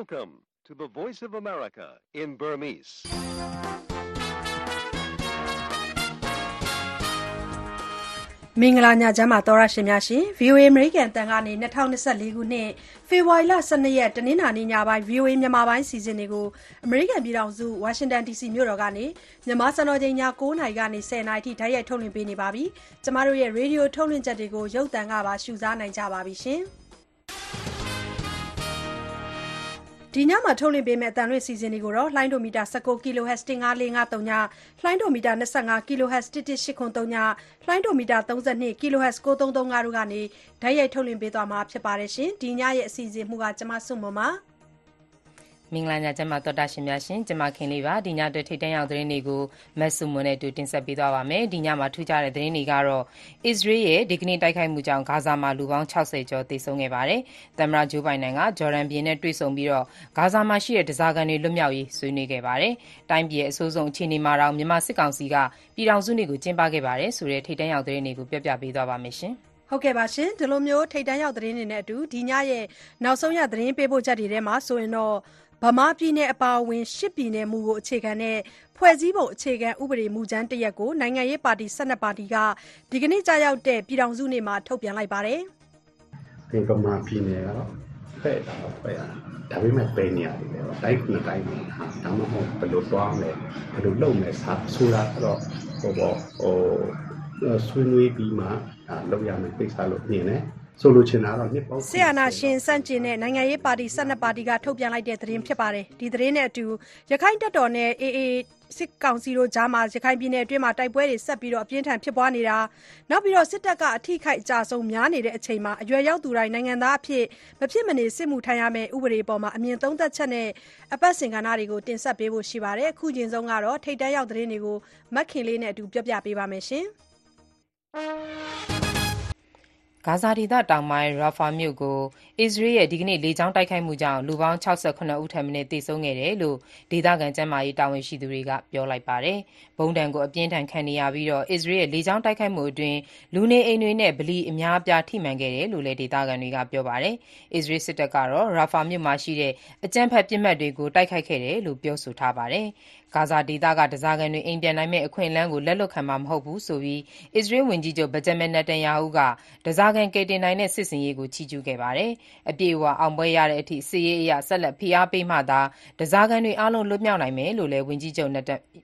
Welcome to the Voice of America in Burmese. ။မင်္ဂလာညချမ်းပါသောရရှင်များရှင် VOA American တန်ကနေ2024ခုနှစ်ဖေဖော်ဝါရီလ12ရက်တနင်္လာနေ့ညပိုင်း VOA မြန်မာပိုင်းစီစဉ်တွေကို American ပြည်ထောင်စု Washington DC မြို့တော်ကနေမြန်မာစံတော်ချိန်ည9:00နာရီကနေ10:00နာရီထိဓာတ်ရိုက်ထုတ်လွှင့်ပေးနေပါပြီ။ကျမတို့ရဲ့ Radio ထုတ်လွှင့်ချက်တွေကိုရုပ်သံကပါရှုစားနိုင်ကြပါပြီရှင်။ ဒီညမှာ ထုတ်လွှင့်ပေးမယ့်အတန်လွင့်စီစဉ်တွေကိုတော့လှိုင်းဒိုမီတာ19 kHz 15453ညလှိုင်းဒိုမီတာ25 kHz 11883ညလှိုင်းဒိုမီတာ32 kHz 9335တို့ကနေဓာတ်ရိုက် ထုတ်လွှင့်ပေးသွားမှာ ဖြစ်ပါတယ်ရှင်ဒီညရဲ့ အစီအစဉ်မှုကကျမစုမမ မင်္ဂလာညချမ်းပါတော်တာရှင်များရှင်ကျမခင်လေးပါဒီညအတွက်ထိတ်တန့်ရောက်သတင်းတွေကိုမတ်ဆူမွန်နဲ့အတူတင်ဆက်ပေးသွားပါမယ်ဒီညမှာထူးခြားတဲ့သတင်းတွေကတော့အစ္စရေးရဲ့ဒီကနေ့တိုက်ခိုက်မှုကြောင့်ဂါဇာမှာလူပေါင်း60ကျော်သေဆုံးခဲ့ပါတယ်သမ္မတဂျိုးဘိုင်ဒန်ကဂျော်ဒန်ပြည်နဲ့တွေ့ဆုံပြီးတော့ဂါဇာမှာရှိတဲ့တစားကန်တွေလွတ်မြောက်ရေးဆွေးနွေးခဲ့ပါတယ်တိုင်းပြည်ရဲ့အဆိုးဆုံးအခြေအနေမှာတော့မြန်မာစစ်ကောင်စီကပြည်ထောင်စုနေ့ကိုကျင်းပခဲ့ပါတယ်ဆိုတဲ့ထိတ်တန့်ရောက်သတင်းတွေကိုပြပြပေးသွားပါမယ်ရှင်ဟုတ်ကဲ့ပါရှင်ဒီလိုမျိုးထိတ်တန်းရောက်သတင်းတွေနဲ့အတူဒီညရဲ့နောက်ဆုံးရသတင်းပေးပို့ချက်တွေထဲမှာဆိုရင်တော့ ဗမာပြည်နယ် အပါအဝင် ၈ ပြည်နယ်မူကို အခြေခံတဲ့ ဖွဲ့စည်းပုံအခြေခံဥပဒေ မူကြမ်းတရပ်ကို နိုင်ငံရေးပါတီ ၁၂ ပါတီက ဒီကနေ့ ကျရောက်တဲ့ ပြည်ထောင်စုနေ့မှာ ထုတ်ပြန်လိုက်ပါတယ်။ဒီဗမာပြည်နယ်ကတော့ဖဲ့တာတော့ဖဲ့ရဒါပေမဲ့ပဲနေရတယ်လေ။တိုင်းခုနှစ်တိုင်းမှာဒါမှမဟုတ် ဘယ်လိုသွားမလဲ ဘယ်လိုလုပ်မလဲဆိုတာတော့ဟိုပေါ့ဟိုဆွေးနွေးပြီးမှ လုပ်ရမယ့်ကိစ္စလို့ မြင်တယ်။ ဆိုလိုချင်တာကတော့နှစ်ပေါင်းဆီယနာရှင်စန့်ကျင်တဲ့နိုင်ငံရေးပါတီ12ပါတီကထုတ်ပြန်လိုက်တဲ့သတင်းဖြစ်ပါတယ်ဒီသတင်းနဲ့အတူရခိုင်တပ်တော်နဲ့ AA စစ်ကောင်စီတို့ကြားမှာရခိုင်ပြည်နယ်အတွင်းမှာတိုက်ပွဲတွေဆက်ပြီးတော့အပြင်းထန်ဖြစ်ပွားနေတာနောက်ပြီးတော့စစ်တပ်ကအထိခိုက်အကြဆုံးများနေတဲ့အချိန်မှာအရွယ်ရောက်သူတိုင်းနိုင်ငံသားအဖြစ်မဖြစ်မနေစစ်မှုထမ်းရမယ့်ဥပဒေပေါ်မှာအမြင်သုံးသက်ချက်နဲ့အပတ်စဉ်ကဏ္ဍတွေကိုတင်ဆက်ပေးဖို့ရှိပါတယ်အခုချိန်ဆုံးကတော့ထိတ်တန်းရောက်သတင်းတွေကိုမက်ခင်လေးနဲ့အတူပြောပြပေးပါမယ်ရှင် ဂါဇာဒေသတောင်ပိုင်းရာဖာမြို့ကို အစ္စရေးရဲ့ ဒီကနေ့ လေကြောင်းတိုက်ခိုက်မှုကြောင့် လူပေါင်း ၆၇ ဦးထက်မနည်း သေဆုံးခဲ့တယ်လို့ ဒေသခံ ကျန်းမာရေးတာဝန်ရှိသူတွေက ပြောလိုက်ပါတယ်။ဗုံးဒဏ်ကို အပြင်းအထန် ခံနေရပြီး အစ္စရေးရဲ့ လေကြောင်းတိုက်ခိုက်မှုအတွင်း လူနေအိမ်တွေနဲ့ ဗလီအများအပြား ထိမှန်ခဲ့တယ်လို့လည်း ဒေသခံတွေက ပြောပါတယ်။အစ္စရေးစစ်တပ်ကတော့ရာဖာမြို့မှာရှိတဲ့ အကြမ်းဖက်ပစ်မှတ်တွေကို တိုက်ခိုက်ခဲ့တယ်လို့ ပြောဆိုထားပါတယ်။ ဂါဇာဒေသက ဓားစာခံတွေ အိမ်ပြန်နိုင်မယ့် အခွင့်အလမ်းကို လက်လွှတ်ခံမှာ မဟုတ်ဘူးဆိုပြီး အစ္စရေးဝန်ကြီးချုပ် Benjamin Netanyahu က ဓားစာခံကယ်တင်နိုင်တဲ့ စစ်ဆင်ရေးကို ချီးကျူးခဲ့ပါတယ်။အပြည့်အဝ အောင်ပွဲရတဲ့အထိ စစ်ရေးအရ ဆက်လက် ဖိအားပေးမှသာ ဓားစာခံတွေအားလုံး လွတ်မြောက်နိုင်မယ်လို့လည်း ဝန်ကြီးချုပ်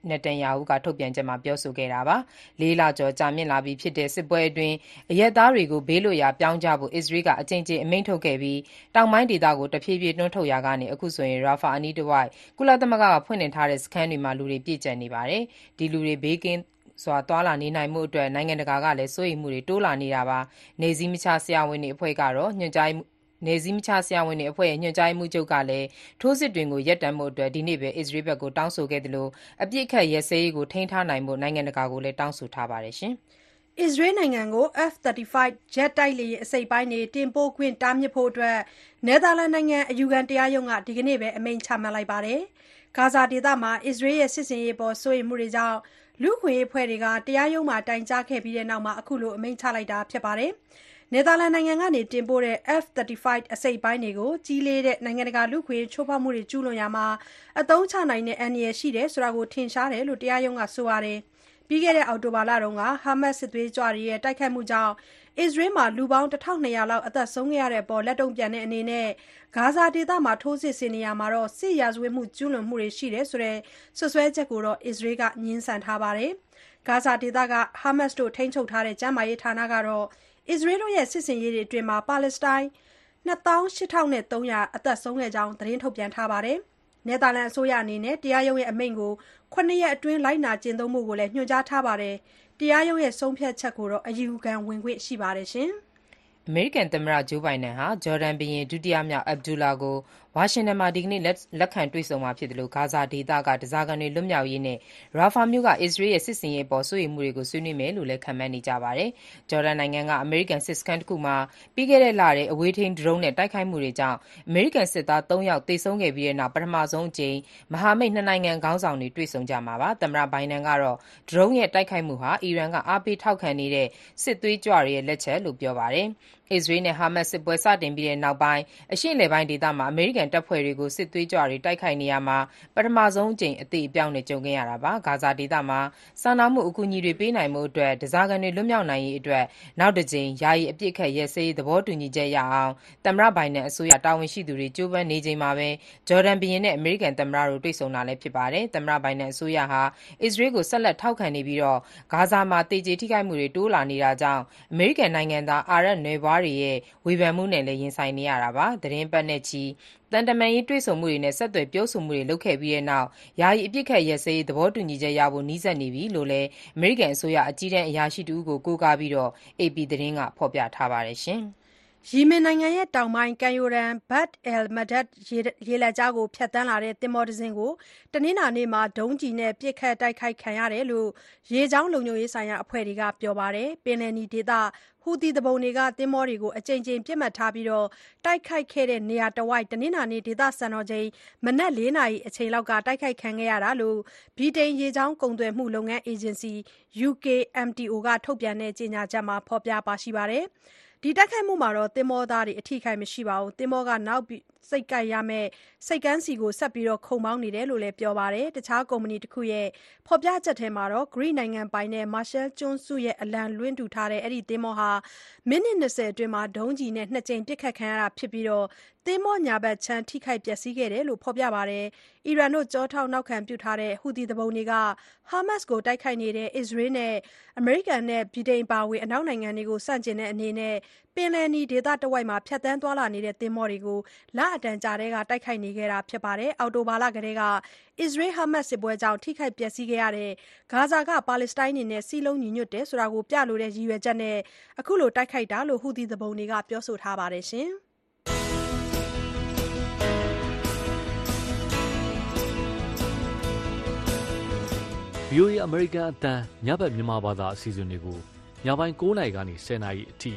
Netanyahu က ထုတ်ပြန်ချက်မှာ ပြောဆိုခဲ့တာပါ။လေးလကျော် ကြာမြင့်လာပြီဖြစ်တဲ့ စစ်ပွဲအတွင်း အရပ်သားတွေကို ဘေးလွတ်ရာ ပြောင်းကြဖို့ အစ္စရေးက အကြိမ်ကြိမ် အမိန့်ထုတ်ခဲ့ပြီး တောင်ပိုင်းဒေသကို တဖြည်းဖြည်း တွန်းထုတ်ရာကနေ အခုဆိုရင် Rafah အနီးတဝိုက် ကုလသမဂ္ဂက ဖွင့်လှစ်ထားတဲ့ စခန်းတွေမှာလူတွေပြည့်ကျပ်နေပါတယ်။ဒီလူတွေဘေးကင်းစွာသွားလာနေနိုင်မှုအတွက်နိုင်ငံတကာကလည်းစိုးရိမ်မှုတွေတိုးလာနေတာပါ။နေစည်းမခြားဆရာဝန်တွေအဖွဲ့ကတော့ညွှန်ကြားနယ်စည်းမခြားဆရာဝန်တွေအဖွဲ့ရဲ့ညွှန်ကြားရေးမှူးချုပ်ကလည်းထိုးစစ်တွေကိုရပ်တန့်ဖို့အတွက်ဒီနေ့ပဲအစ္စရေးဘက်ကိုတောင်းဆိုခဲ့သလိုအပြစ်အခတ်ရဲစဲရေးကိုထိန်းထားနိုင်ဖို့နိုင်ငံတကာကိုလည်းတောင်းဆိုထားပါတယ်ရှင်။အစ္စရေးနိုင်ငံကို F-35 ဂျက်တိုက်လေယာဉ်အစိတ်ပိုင်းတွေတင်ပို့ခွင့်တားမြစ်ဖို့အတွက်နယ်သာလန်နိုင်ငံအယူခံတရားရုံးကဒီကနေ့ပဲအမိန့်ချမှတ်လိုက်ပါတယ်။ ဂါဇာဒေသမှာ အစ္စရေးရဲ့ စစ်ဆင်ရေးအပေါ် စိုးရိမ်မှုတွေကြောင့် လူ့အခွင့်အရေးအဖွဲ့တွေက တရားရုံးမှာ တိုင်ကြားခဲ့ပြီးနောက် အခုလို အမိန့်ချလိုက်တာဖြစ်ပါတယ်။နယ်သာလန်နိုင်ငံကနေ တင်ပို့တဲ့ F-35 အစိတ်အပိုင်းတွေကို ကြီးလေးတဲ့ နိုင်ငံတကာ လူ့အခွင့်အရေး ချိုးဖောက်မှုတွေ ကျူးလွန်ရာမှာ အသုံးချနိုင်တဲ့ အန္တရာယ်ရှိတယ်ဆိုတာ ထင်ရှားတယ်လို့ တရားရုံးက ဆိုပါတယ်။ပြီးခဲ့တဲ့ အောက်တိုဘာလတုန်းက ဟာမတ်စ် စစ်သွေးကြွတွေရဲ့ တိုက်ခိုက်မှုကြောင့် အစ္စရေးမှာ လူပေါင်း ၁၂၀၀ လောက်အသက်ဆုံးခဲ့ရတဲ့အပေါ် လက်တုံ့ပြန်တဲ့အနေနဲ့ ဂါဇာဒေသမှာ ထိုးစစ်ဆင်နေရာမှာ စစ်ရာဇဝတ်မှု ကျူးလွန်မှုတွေ ရှိတယ်ဆိုတဲ့ စွပ်စွဲချက်ကိုတော့ အစ္စရေးက ငြင်းဆန်ထားပါတယ်။ဂါဇာဒေသက ဟာမတ်စ်တို့ ထိန်းချုပ်ထားတဲ့ ကျန်းမာရေးဌာနကတော့ အစ္စရေးတို့ရဲ့ စစ်ဆင်ရေးတွေအတွင်း ပါလက်စတိုင်း ၂၈,၃၀၀အသက်ဆုံးခဲ့ကြောင်း သတင်းထုတ်ပြန်ထားပါတယ်။နယ်သာလန်အစိုးရအနေနဲ့ တရားရုံးရဲ့အမိန့်ကို ၇ ရက်အတွင်း လိုက်နာကျင့်သုံးဖို့ကိုလည်း ညွှန်ကြားထားပါတယ် တရားရုံးရဲ့ဆုံးဖြတ်ချက်ကိုတော့အယူခံဝင်ခွင့်ရှိပါတယ်ရှင်။အမေရိကန်သမ္မတဂျိုးဘိုင်ဒန်ဟာ ဂျော်ဒန်ဘုရင် ဒုတိယမြောက် Abdullah ကို ဝါရှင်တန်မှာ ဒီကနေ့ လက်ခံတွေ့ဆုံမှာဖြစ်သလို ဂါဇာဒေသက ဓားစာခံတွေ လွတ်မြောက်ရေးနဲ့ရာဖာမြို့က အစ္စရေးရဲ့ စစ်ဆင်ရေးအပေါ် စိုးရိမ်မှုတွေကို ဆွေးနွေးမယ်လို့လည်း ခန့်မှန်းနေကြပါတယ်။ဂျော်ဒန်နိုင်ငံက အမေရိကန်စစ်စခန်းတခုမှာ ပြီးခဲ့တဲ့လထဲ အဝေးထိန်း ဒရုန်းနဲ့ တိုက်ခိုက်မှုတွေကြောင့် အမေရိကန်စစ်သား ၃ ယောက် သေဆုံးခဲ့ပြီးနောက် ပထမဆုံးအကြိမ် မဟာမိတ်နှစ်နိုင်ငံခေါင်းဆောင်တွေ တွေ့ဆုံကြမှာပါ။သမ္မတဘိုင်ဒန်ကတော့ ဒရုန်းရဲ့ တိုက်ခိုက်မှုဟာ အီရန်က အားပေးထောက်ခံနေတဲ့ စစ်သွေးကြွတွေရဲ့ လက်ချက်လို့ ပြောပါတယ်။ အစ္စရေးနဲ့ ဟာမတ်စ်စစ်ပွဲ စတင်ပြီးနောက်ပိုင်း အရှေ့အလယ်ပိုင်းဒေသမှာ အမေရိကန်တပ်ဖွဲ့တွေကို စစ်သွေးကြွတွေ တိုက်ခိုက်နေရာမှာ ပထမဆုံးအကြိမ် အသေအပျောက်နဲ့ ကြုံခဲ့ရတာပါ။ဂါဇာဒေသမှာ စာနာမှုအကူအညီတွေ ပေးနိုင်ဖို့အတွက် ဓားစာခံတွေ လွတ်မြောက်နိုင်ရေးအတွက် နောက်တကြိမ် ယာယီအပစ်အခတ်ရပ်စဲရေး သဘောတူညီချက်ရအောင် သမ္မတဘိုင်ဒန်အစိုးရ တာဝန်ရှိသူတွေ ကြိုးပမ်းနေချိန်မှာပဲ ဂျော်ဒန်ဘုရင်နဲ့ အမေရိကန်သမ္မတတို့ တွေ့ဆုံတာလည်း ဖြစ်ပါတယ်။သမ္မတဘိုင်ဒန်အစိုးရဟာ အစ္စရေးကို ဆက်လက်ထောက်ခံနေပြီး ဂါဇာမှာ သေကြေထိခိုက်မှုတွေ တိုးလာနေတာကြောင့် အမေရိကန်နိုင်ငံသား အာရပ်နွယ်ဖွားတွေရဲ့ ဝေဖန်မှုတွေနဲ့လည်း ရင်ဆိုင်နေရတာပါ။သီတင်းပတ်နဲ့ချီ သံတမန်ရေး တွေ့ဆုံမှုတွေနဲ့ ဆက်သွယ်ပြောဆိုမှုတွေ လုပ်ခဲ့ပြီးနောက် ယာယီအပစ်အခတ်ရပ်စဲရေး သဘောတူညီချက်ရဖို့ နီးစပ်နေပြီလို့လည်း အမေရိကန်အစိုးရ အကြီးတန်းအရာရှိတဦးကို ကိုးကားပြီးအေပီသတင်းက ဖော်ပြပါတယ်။ ယီမင်နိုင်ငံတောင်ပိုင်း ကမ်းရိုးတန်း Bab el-Mandeb ရေလက်ကြားကို ဖြတ်သန်းလာတဲ့ သင်္ဘောတစင်းတနင်္လာနေ့မှာ ဒုံးကျည်နဲ့ ပစ်ခတ်တိုက်ခိုက်ခံရတယ်လို့ ရေကြောင်းလုံခြုံရေးဆိုင်ရာ အဖွဲ့တွေက ပြောပါတယ်။ပင်လယ်နီဒေသ ဟူသီသူပုန်တွေက သင်္ဘောတွေကို အကြိမ်ကြိမ် ပစ်မှတ်ထားပြီး တိုက်ခိုက်ခဲ့တဲ့ နေရာတဝိုက် တနင်္လာနေ့ ဒေသစံတော်ချိန် မနက် ၄ နာရီအချိန်လောက်က တိုက်ခိုက်ခံခဲ့ရတာလို့ ဗြိတိန် ရေကြောင်းကုန်သွယ်မှုလုပ်ငန်း အေဂျင်စီ UKMTO က ထုတ်ပြန်တဲ့ ကြေညာချက်မှာ ဖော်ပြပါတယ်။ ဒီတိုက်ခိုက်မှုမှာ သင်္ဘောသားတွေအထိအခိုက်မရှိဘဲသင်္ဘောက နောက်ဆိပ်ကပ်ရမယ့် ဆိပ်ကမ်းဆီ ဆက်လက်ခုတ်မောင်းနေတယ်လို့လည်း ပြောပါတယ်။တခြား ကုမ္ပဏီတခုရဲ့ ဖော်ပြချက်ထဲမှာတော့ ဂရိနိုင်ငံပိုင်နက် Marshall ကျွန်းစုအလံလွှင့်ထူထားတဲ့ဒီသင်္ဘောဟာ မိနစ် ၂၀ အတွင်း ဒုံးကျည်နဲ့ ၂ ကြိမ် ပစ်ခတ်ခံရတာဖြစ်ပြီး သင်္ဘော ညာဘက်ခြမ်း ထိခိုက်ပျက်စီးခဲ့တယ်လို့ ဖော်ပြပါတယ်။အီရန်ကျောထောက်နောက်ခံပြုထားတဲ့ ဟူသီသူပုန်တွေက ဟာမတ်စ်ကို တိုက်ခိုက်နေတဲ့ အစ္စရေး၊အမေရိကန်နဲ့ ဗြိတိန် အပါအဝင် အနောက်နိုင်ငံတွေကို ဆန့်ကျင်တဲ့အနေနဲ့ ပင်လယ်နီဒေသတဝိုက်ဖြတ်သန်းသွားလာနေတဲ့ သင်္ဘောတွေကို လအတန်ကြာကတည်းကတိုက်ခိုက်နေခဲ့တာပါ။အောက်တိုဘာလကတည်းက အစ္စရေး-ဟာမတ်စ်စစ်ပွဲကြောင့် ထိခိုက်ပျက်စီးခဲ့ရတဲ့ ဂါဇာက ပါလက်စတိုင်းတွေနဲ့ စည်းလုံးညီညွတ်တယ်ဆိုတာပြလိုတဲ့ ရည်ရွယ်ချက်နဲ့ အခုလို တိုက်ခိုက်တာလို့ ဟူသီသူပုန်တွေက ပြောဆိုထားပါတယ်။ VOA အမေရိကန်အသံ ညဘက် မြန်မာဘာသာ အစီအစဉ်တွေကို ညပိုင်း ၉ နာရီကနေ ၁၀ နာရီအထိ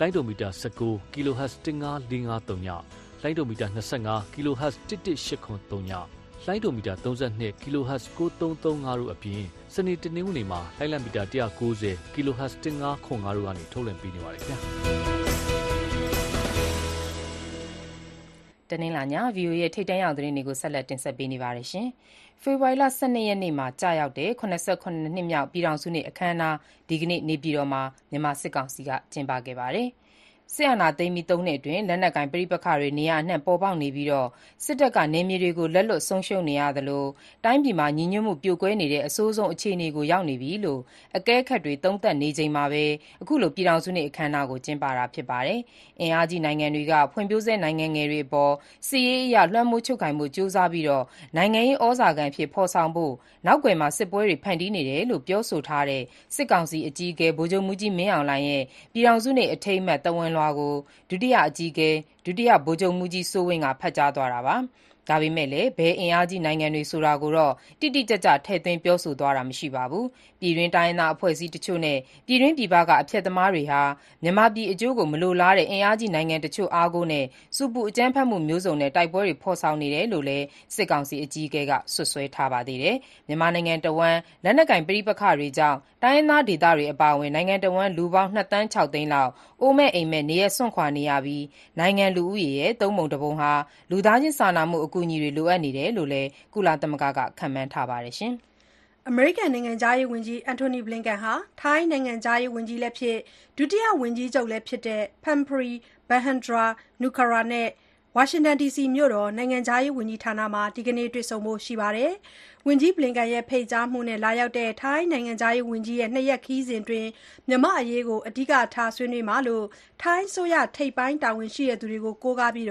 လိုင်းဒိုမီတာ၁၉ kHz 15453ည၊လိုင်းဒိုမီတာ25 kHz 11873ည၊လိုင်းဒိုမီတာ32 kHz 9335တို့အပြင်စနေ၊တနင်္ဂနွေမှာလိုင်းလံမီတာ190 kHz 1505တို့ကနေထုတ်လွှင့်ပေးနေပါတယ်ခင်ဗျာ။ တနင်္လာည VOA ရဲ့ ထိပ်တန်းရောက်သတင်းတွေကို ဆက်လက်တင်ဆက်ပေးနေပါတယ်။ဖေဖော်ဝါရီလ ၁၂ ရက်နေ့မှာ ကျရောက်တဲ့ ၇၇ နှစ်မြောက် ပြည်ထောင်စုနေ့ အခမ်းအနား ဒီကနေ့ နေပြည်တော်မှာ မြန်မာစစ်ကောင်စီက ကျင်းပခဲ့ပါတယ်။ စစ်အာဏာသိမ်းပြီး ၃ နှစ်အတွင်း လက်နက်ကိုင် ပဋိပက္ခတွေ နေရာအနှံ့ ပေါ်ပေါက်နေပြီး စစ်တပ်က နယ်မြေတွေကို လက်လွှတ်ဆုံးရှုံးနေရသလို တိုင်းပြည်မှာ ညီညွတ်မှု ပြိုကွဲနေတဲ့ အဆိုးဆုံး အခြေအနေကို ရောက်နေပြီလို့ အကဲခတ်တွေ သုံးသပ်နေချိန်မှာပဲ အခုလို ပြည်ထောင်စုနေ့ အခမ်းအနားကို ကျင်းပတာ ဖြစ်ပါတယ်။အင်အားကြီးနိုင်ငံတွေက ဖွံ့ဖြိုးဆဲ နိုင်ငံငယ်တွေအပေါ် စစ်ရေးအရ လွှမ်းမိုးချုပ်ကိုင်ဖို့ ကြိုးစားပြီး နိုင်ငံရေး ဩဇာခံအဖြစ် ဖော်ဆောင်ဖို့ နောက်ကွယ်မှာ စစ်ပွဲတွေ ဖန်တီးနေတယ်လို့ ပြောဆိုထားတဲ့ စစ်ကောင်စီအကြီးအကဲ ဗိုလ်ချုပ်မှူးကြီး မင်းအောင်လှိုင်ရဲ့ ပြည်ထောင်စုနေ့ အထိမ်းအမှတ် သဝဏ်လွှာကို ဒုတိယအကြီးအကဲ ဒုတိယဗိုလ်ချုပ်မှူးကြီးစိုးဝင်းက ဖတ်ကြားသွားတာပါ။ဒါပေမဲ့လည်း ဘယ်အင်အားကြီးနိုင်ငံတွေဆိုတာကိုတော့ တိတိကျကျ ထည့်သွင်းပြောဆိုသွားတာမရှိပါဘူး။ပြည်တွင်း တိုင်းရင်းသားအဖွဲ့အစည်းတချို့နဲ့ ပြည်တွင်းပြည်ပက အဖျက်သမားတွေဟာ မြန်မာပြည်အကျိုးကို မလိုလားတဲ့ အင်အားကြီးနိုင်ငံတချို့ အားကိုးနဲ့ ဆူပူအကြမ်းဖက်မှုမျိုးစုံနဲ့ တိုက်ပွဲတွေ ဖော်ဆောင်နေတယ်လို့လည်း စစ်ကောင်စီအကြီးအကဲက စွပ်စွဲထားပါသေးတယ်။မြန်မာနိုင်ငံတဝန်း လက်နက်ကိုင်ပဋိပက္ခတွေကြောင့် တိုင်းရင်းသားဒေသတွေ အပါအဝင် နိုင်ငံတဝန်း လူပေါင်း ၂ သန်း ၆ သိန်းလောက် အိုးမဲ့အိမ်မဲ့ နေရပ်စွန့်ခွာနေရပြီး နိုင်ငံလူဦးရေရဲ့ သုံးပုံတပုံဟာ လူသားချင်းစာနာမှု အကူအညီတွေ လိုအပ်နေတယ်လို့လည်း ကုလသမဂ္ဂက ခန့်မှန်းထားပါတယ်။ အမေရိကန်နိုင်ငံခြားရေးဝန်ကြီး Antony Blinken ဟာ ထိုင်းနိုင်ငံခြားရေးဝန်ကြီးလည်းဖြစ် ဒုတိယဝန်ကြီးချုပ်လည်းဖြစ်တဲ့ Parnpree Bahiddra-Nukara နဲ့ ဝါရှင်တန်ဒီစီမြို့တော် နိုင်ငံခြားရေးဝန်ကြီးဌာနမှာ ဒီကနေ့ တွေ့ဆုံဖို့ရှိပါတယ်။ဝန်ကြီး Blinken ရဲ့ ဖိတ်ကြားမှုနဲ့ လာရောက်တဲ့ ထိုင်းနိုင်ငံခြားရေးဝန်ကြီးရဲ့ ၂ ရက်ခရီးစဉ်အတွင်း မြန်မာ့အရေးကို အဓိကထား ဆွေးနွေးမှာလို့ ထိုင်းအစိုးရ ထိပ်ပိုင်းတာဝန်ရှိသူတွေကို ကိုးကားပြီး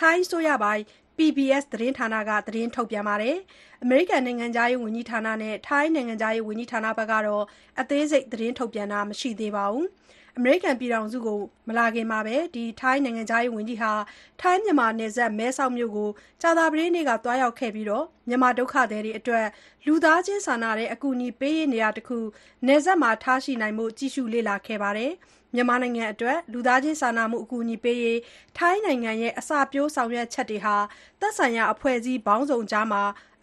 ထိုင်းအစိုးရပိုင် PBS သတင်းဌာနက သတင်းထုတ်ပြန်ပါတယ်။အမေရိကန်နိုင်ငံခြားရေးဝန်ကြီးဌာနနဲ့ ထိုင်းနိုင်ငံခြားရေးဝန်ကြီးဌာနကတော့ အသေးစိတ် သတင်းထုတ်ပြန်တာ မရှိသေးပါဘူး။အမေရိကန်ပြည်ထောင်စုကို မလာခင်မှာပဲထိုင်းနိုင်ငံခြားရေးဝန်ကြီးဟာ ထိုင်းမြန်မာနယ်စပ် မဲဆောက်မြို့ကို ကြာသပတေးနေ့က သွားရောက်ခဲ့ပြီး မြန်မာဒုက္ခသည်တွေအတွက် လူသားချင်းစာနာတဲ့ အကူအညီပေးရေး နေရာတခု နယ်စပ်မှာ ထားရှိနိုင်ဖို့ ကြည့်ရှုလေ့လာခဲ့ပါတယ်။ မြန်မာနိုင်ငံအတွက် လူသားချင်းစာနာမှု အကူအညီပေးရေး ထိုင်းနိုင်ငံရဲ့ အစပျိုးဆောင်ရွက်ချက်တွေဟာ သက်ဆိုင်ရာ အဖွဲ့အစည်းပေါင်းစုံကြား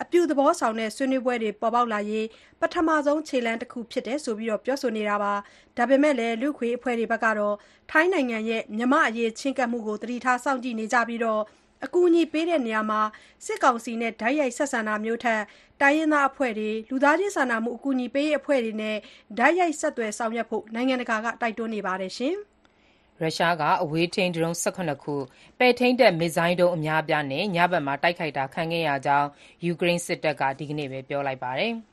အပြုသဘောဆောင်တဲ့ ဆွေးနွေးပွဲတွေ ပေါ်ပေါက်လာရေး ပထမဆုံးခြေလှမ်းတခု ဖြစ်တယ်ဆိုပြီးပြောဆိုနေတာပါ။ဒါပေမဲ့လည်း လူ့အခွင့်အရေးအဖွဲ့တွေဘက်ကတော့ ထိုင်းနိုင်ငံရဲ့ မြန်မာ့အရေး ချဉ်းကပ်မှုကို သတိထားစောင့်ကြည့်နေကြပြီး အ ကူအညီပေးတဲ့နေရာမှာ စစ်ကောင်စီနဲ့ တိုက်ရိုက်ဆက်ဆံတာမျိုးထက် တိုင်းရင်းသားအဖွဲ့တွေ၊လူသားချင်းစာနာမှု အကူအညီပေးရေးအဖွဲ့တွေနဲ့ တိုက်ရိုက်ဆက်သွယ်ဆောင်ရွက်ဖို့ နိုင်ငံတကာက တိုက်တွန်းနေပါတယ်။ရုရှားက အဝေးထိန်း ဒရုန်း ၁၇ ခု၊ပဲ့ထိန်းတပ် မစ်ဇိုင်းဒုံး အများအပြားနဲ့ ညဘက်မှာ တိုက်ခိုက်တာ ခံခဲ့ရကြောင်း ယူကရိန်းစစ်တပ်က ဒီကနေ့ပြောလိုက်ပါတယ်။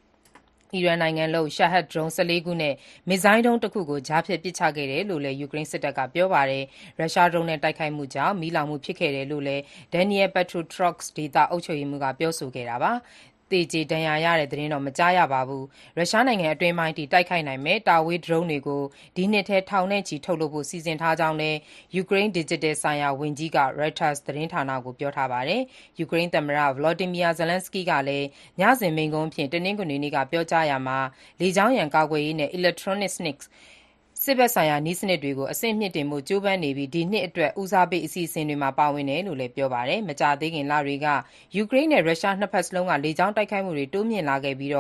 အီရန်နိုင်ငံလုပ် Shahed ဒရုန်း ၁၄ ခုနဲ့ မစ်ဇိုင်းဒုံးတခုကို ကြားဖြတ်ပစ်ချခဲ့တယ်လို့လည်း ယူကရိန်းစစ်တပ်က ပြောပါတယ်။ရုရှားဒရုန်းနဲ့ တိုက်ခိုက်မှုကြောင့် မီးလောင်မှုဖြစ်ခဲ့တယ်လို့လည်း Dnipropetrovsk ဒေသ အုပ်ချုပ်ရေးမှူးက ပြောဆိုခဲ့တာပါ။ သေကျေဒဏ်ရာရတဲ့သတင်းတော့ မကြားရပါဘူး။ရုရှားနိုင်ငံအတွင်းပိုင်းအထိ တိုက်ခိုက်နိုင်မယ့် တာဝေးဒရုန်းတွေကို ဒီနှစ်ထဲ ထောင်နဲ့ချီ ထုတ်လုပ်ဖို့ စီစဉ်ထားကြောင်းလည်း ယူကရိန်း ဒစ်ဂျစ်တယ်ဆိုင်ရာဝန်ကြီးက Reuters သတင်းဌာနကို ပြောထားပါတယ်။ယူကရိန်းသမ္မတ Volodymyr Zelenskyy ကလည်း ညစဉ်မိန့်ခွန်းအဖြစ် တနင်္ဂနွေနေ့က ပြောကြားရာမှာ လေကြောင်းရန်ကာကွယ်ရေးနဲ့ Electronics စစ်ဘက်ဆိုင်ရာ နည်းစနစ်တွေကို အဆင့်မြှင့်တင်ဖို့ ကြိုးပမ်းနေပြီး ဒီနှစ်အတွက် ဦးစားပေး အစီအစဉ်တွေမှာ ပါဝင်တယ်လို့လည်း ပြောပါတယ်။မကြာသေးခင်လတွေက ယူကရိန်းနဲ့ ရုရှား နှစ်ဘက်စလုံးက လေကြောင်းတိုက်ခိုက်မှုတွေ တိုးမြင့်လာခဲ့ပြီး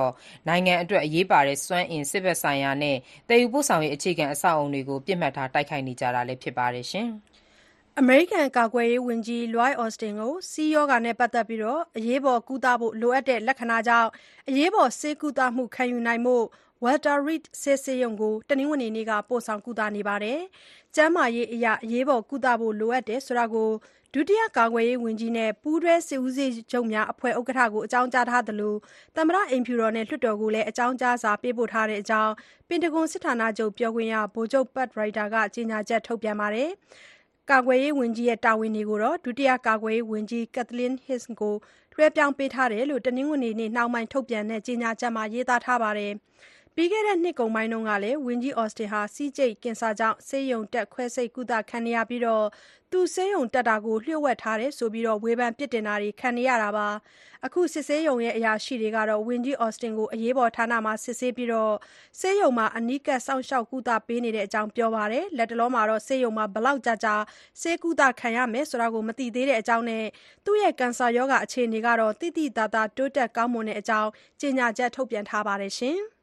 နိုင်ငံအတွက် အရေးပါတဲ့ စွမ်းအင်၊စစ်ဘက်ဆိုင်ရာနဲ့ သယ်ယူပို့ဆောင်ရေး အခြေခံ အဆောက်အအုံတွေကို ပစ်မှတ်ထား တိုက်ခိုက်နေကြတာလည်း ဖြစ်ပါတယ်။အမေရိကန် ကာကွယ်ရေးဝန်ကြီး Lloyd Austin ကို ဆီးရောဂါနဲ့ ပတ်သက်ပြီး အရေးပေါ်ကုသဖို့ လိုအပ်တဲ့ လက္ခဏာကြောင့် အရေးပေါ် ဆေးကုသမှု ခံယူနိုင်ဖို့ Walter Reed စစ်ဆေးရုံကို တနင်္ဂနွေနေ့က ပို့ဆောင်ကုသနေပါတယ်။ကျန်းမာရေးအရ အရေးပေါ်ကုသဖို့ လိုအပ်တယ်ဆိုတာကို ဒုတိယ ကာကွယ်ရေးဝန်ကြီးနဲ့ ပူးတွဲစစ်ဦးစီးချုပ်များအဖွဲ့ ဥက္ကဋ္ဌကို အကြောင်းကြားထားသလို သမ္မတအိမ်ဖြူတော်နဲ့ လွှတ်တော်ကိုလည်း အကြောင်းကြားစာ ပေးပို့ထားကြောင်း ပင်တဂွန်စစ်ဌာနချုပ် ပြောခွင့်ရ ဗိုလ်ချုပ် Pat Ryder က ကြေညာချက် ထုတ်ပြန်ပါတယ်။ကာကွယ်ရေးဝန်ကြီး တာဝန်တွေကို ဒုတိယ ကာကွယ်ရေးဝန်ကြီး Kathleen Himes ကို လွှဲပြောင်းပေးထားတယ်လို့ တနင်္ဂနွေနေ့နှောင်းပိုင်း ထုတ်ပြန်တဲ့ ကြေညာချက်မှာ ရေးသားထားပါတယ်။ ပြီးခဲ့တဲ့နှစ်ကုန်ပိုင်းကလည်း ဝန်ကြီး Austin ဆီးကျိတ်ကင်ဆာကြောင့် ဆေးရုံတက် ခွဲစိတ်ကုသခံနေရပြီး သူဆေးရုံတက်တာကို လျှို့ဝှက်ထားတယ်ဆိုပြီး ဝေဖန်ပြစ်တင်တာတွေ ခံနေရတာပါ။အခု စစ်ဆေးရုံအရာရှိတွေကတော့ ဝန်ကြီး Austin ကို အရေးပေါ်ဌာနမှာ စစ်ဆေးပြီး ဆေးရုံမှာ အနီးကပ် စောင့်ရှောက် ကုသပေးနေကြောင်း ပြောပါတယ်။လတ်တလောဆေးရုံမှာ ဘယ်လောက်ကြာကြာ ဆေးကုသခံရမယ်ဆိုတာ မသိသေးကြောင်းနဲ့ သူ့ကင်ဆာရောဂါ အခြေအနေကတော့ သိသိသာသာ တိုးတက် ကောင်းမွန်ကြောင်း ကြေညာချက် ထုတ်ပြန်ထားပါတယ်။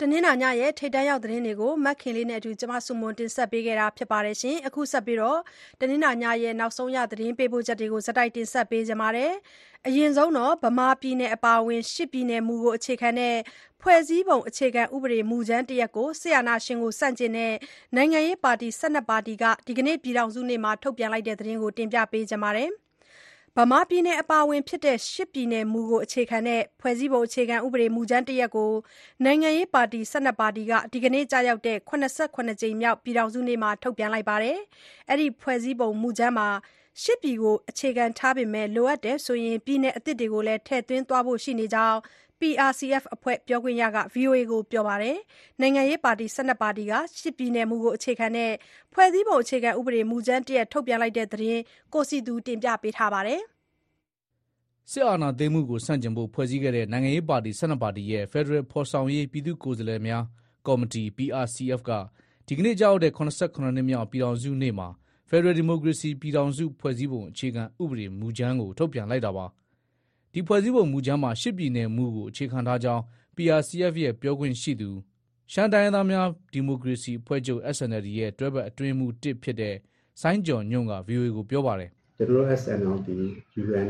တနင်္လာညရဲ့ ထိပ်တန်းရောက်သတင်းတွေကို မခင်လေးနဲ့အတူကျွန်မစုမွန် တင်ဆက်ပေးခဲ့တာပါ။အခုဆက်ပြီး တနင်္လာညရဲ့ နောက်ဆုံးရ သတင်းပေးပို့ချက်တွေကိုဇက်တိုက် တင်ဆက်ပေးကြပါမယ်။အရင်ဆုံးဗမာပြည်နယ် အပါအဝင် ၈ ပြည်နယ်မူကို အခြေခံတဲ့ ဖွဲ့စည်းပုံအခြေခံဥပဒေ မူကြမ်းတရပ်ကို စစ်အာဏာရှင်ဆန့်ကျင်တဲ့ နိုင်ငံရေးပါတီ ၁၂ ပါတီက ဒီကနေ့ ပြည်ထောင်စုနေ့မှာ ထုတ်ပြန်တဲ့သတင်းကို တင်ပြပေးကြပါမယ်။ ဗမာပြည်နယ်အပါအဝင်၈ပြည်နယ်မူကို အခြေခံတဲ့ ဖွဲ့စည်းပုံအခြေခံဥပဒေ မူကြမ်းတရပ်ကို နိုင်ငံရေးပါတီ ၁၂ ပါတီက ဒီကနေ့ကျရောက်တဲ့ ၇၇ ကြိမ်မြောက် ပြည်ထောင်စုနေ့မှာ ထုတ်ပြန်လိုက်ပါတယ်။အဲဒီ ဖွဲ့စည်းပုံမူကြမ်းမှာ ၈ ပြည်ကို အခြေခံထားပေမဲ့ လိုအပ်ရင် ပြည်နယ်အသစ်တွေကိုလည်း ထည့်သွင်းသွားဖို့ရှိနေကြောင်း PRCF အဖွဲ့ ပြောခွင့်ရက VOA ကို ပြောပါတယ်။နိုင်ငံရေးပါတီ ၁၂ ပါတီက ၈ ပြည်နယ်မူကို အခြေခံတဲ့ ဖွဲ့စည်းပုံအခြေခံဥပဒေ မူကြမ်းတရပ် ထုတ်ပြန်တဲ့သတင်းကိုစည်သူတင်ပြထားပါတယ်။စစ်အာဏာသိမ်းမှုကို ဆန့်ကျင်ဖို့ ဖွဲ့စည်းခဲ့တဲ့ နိုင်ငံရေးပါတီ ၁၂ ပါတီရဲ့ ဖက်ဒရယ်ဖော်ဆောင်ရေး ပြည်သူ့ကိုယ်စားလှယ်များ ကော်မတီ PRCF က ဒီကနေ့ ကျရောက်တဲ့ ၇၇ နှစ်မြောက် ပြည်ထောင်စုနေ့မှာ ဖက်ဒရယ်ဒီမိုကရေစီ ပြည်ထောင်စု ဖွဲ့စည်းပုံအခြေခံဥပဒေ မူကြမ်းကို ထုတ်ပြန်လိုက်တာပါ။ ဒီဖွဲ့စည်းပုံမူကြမ်းမှာ၈ပြည်နယ်မူကိုအခြေခံထားကြောင်း PRCF ရဲ့ပြောခွင့်ရှိသူရှမ်းတိုင်းရင်းသားများဒီမိုကရေစီအဖွဲ့ချုပ် SNLD ရဲ့တွဲဘက်အတွင်းရေးမှူး၁ဖြစ်တဲ့စိုင်းကျော်ညွန့်က VOA ကိုပြောပါတယ်။"ကျွန်တော်တို့ SNLD UNA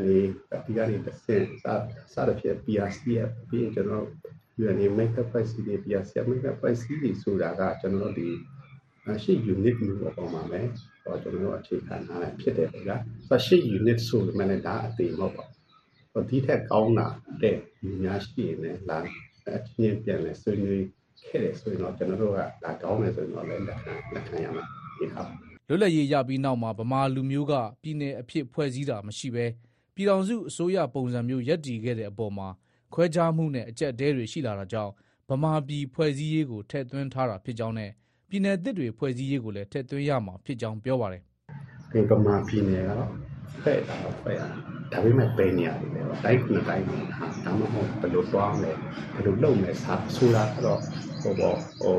ဒီကနေတစ်ဆင့်စစသဖြင့် PRCF ပြီးရင်ကျွန်တော်တို့ UNA make up ဖွဲ့စည်းတွေ PRCF make up ဖွဲ့စည်းတွေဆိုတာကကျွန်တော်တို့ဒီရှစ် unit မျိုးပေါ်ပေါ်မှာပဲဟောကျွန်တော်တို့အခြေခံထားတာဖြစ်တယ်ဗျာဆိုရှစ် unit ဆိုပေမဲ့လည်းဒါအသေးမဟုတ်ပါဘူး ဒီထက်ကောင်းတာတဲ့ညီများရှိရင်လည်းလာအချင်းပြန်လဲဆွေးနွေးခဲ့တယ်ဆိုရင်တော့ကျွန်တော်တို့ကဒါကောင်းတယ်ဆိုရင်တော့လည်းလက်ခံလက်ခံရမှာဒီဟာလွတ်လပ်ရေးရပြီးနောက်မှာဗမာလူမျိုးကပြည်နယ်အဖြစ်ဖွဲ့စည်းတာမရှိဘဲပြည်ထောင်စုအစိုးရပုံစံမျိုးရပ်တည်ခဲ့တဲ့အပေါ်မှာခွဲခြားမှုနဲ့အကြက်တဲတွေရှိလာတာကြောင့်ဗမာပြည်ဖွဲ့စည်းရေးကိုထည့်သွင်းထားတာဖြစ်ကြောင်းနဲ့ပြည်နယ်သစ်တွေဖွဲ့စည်းရေးကိုလည်းထည့်သွင်းရမှာဖြစ်ကြောင်းပြောပါတယ်။ဒီပမာပြည်နယ်ကတော့ဖဲ့တာတော့ဖဲ့ရ ဒါပေမဲ့ပဲနေရတယ်ပေါ့တိုင်းခုတိုင်းဟာဒါမှမဟုတ်ဘယ်လိုသွားမလဲဘယ်လိုလုပ်မလဲစာဆိုတာတော့ဟိုပေါ့ဟို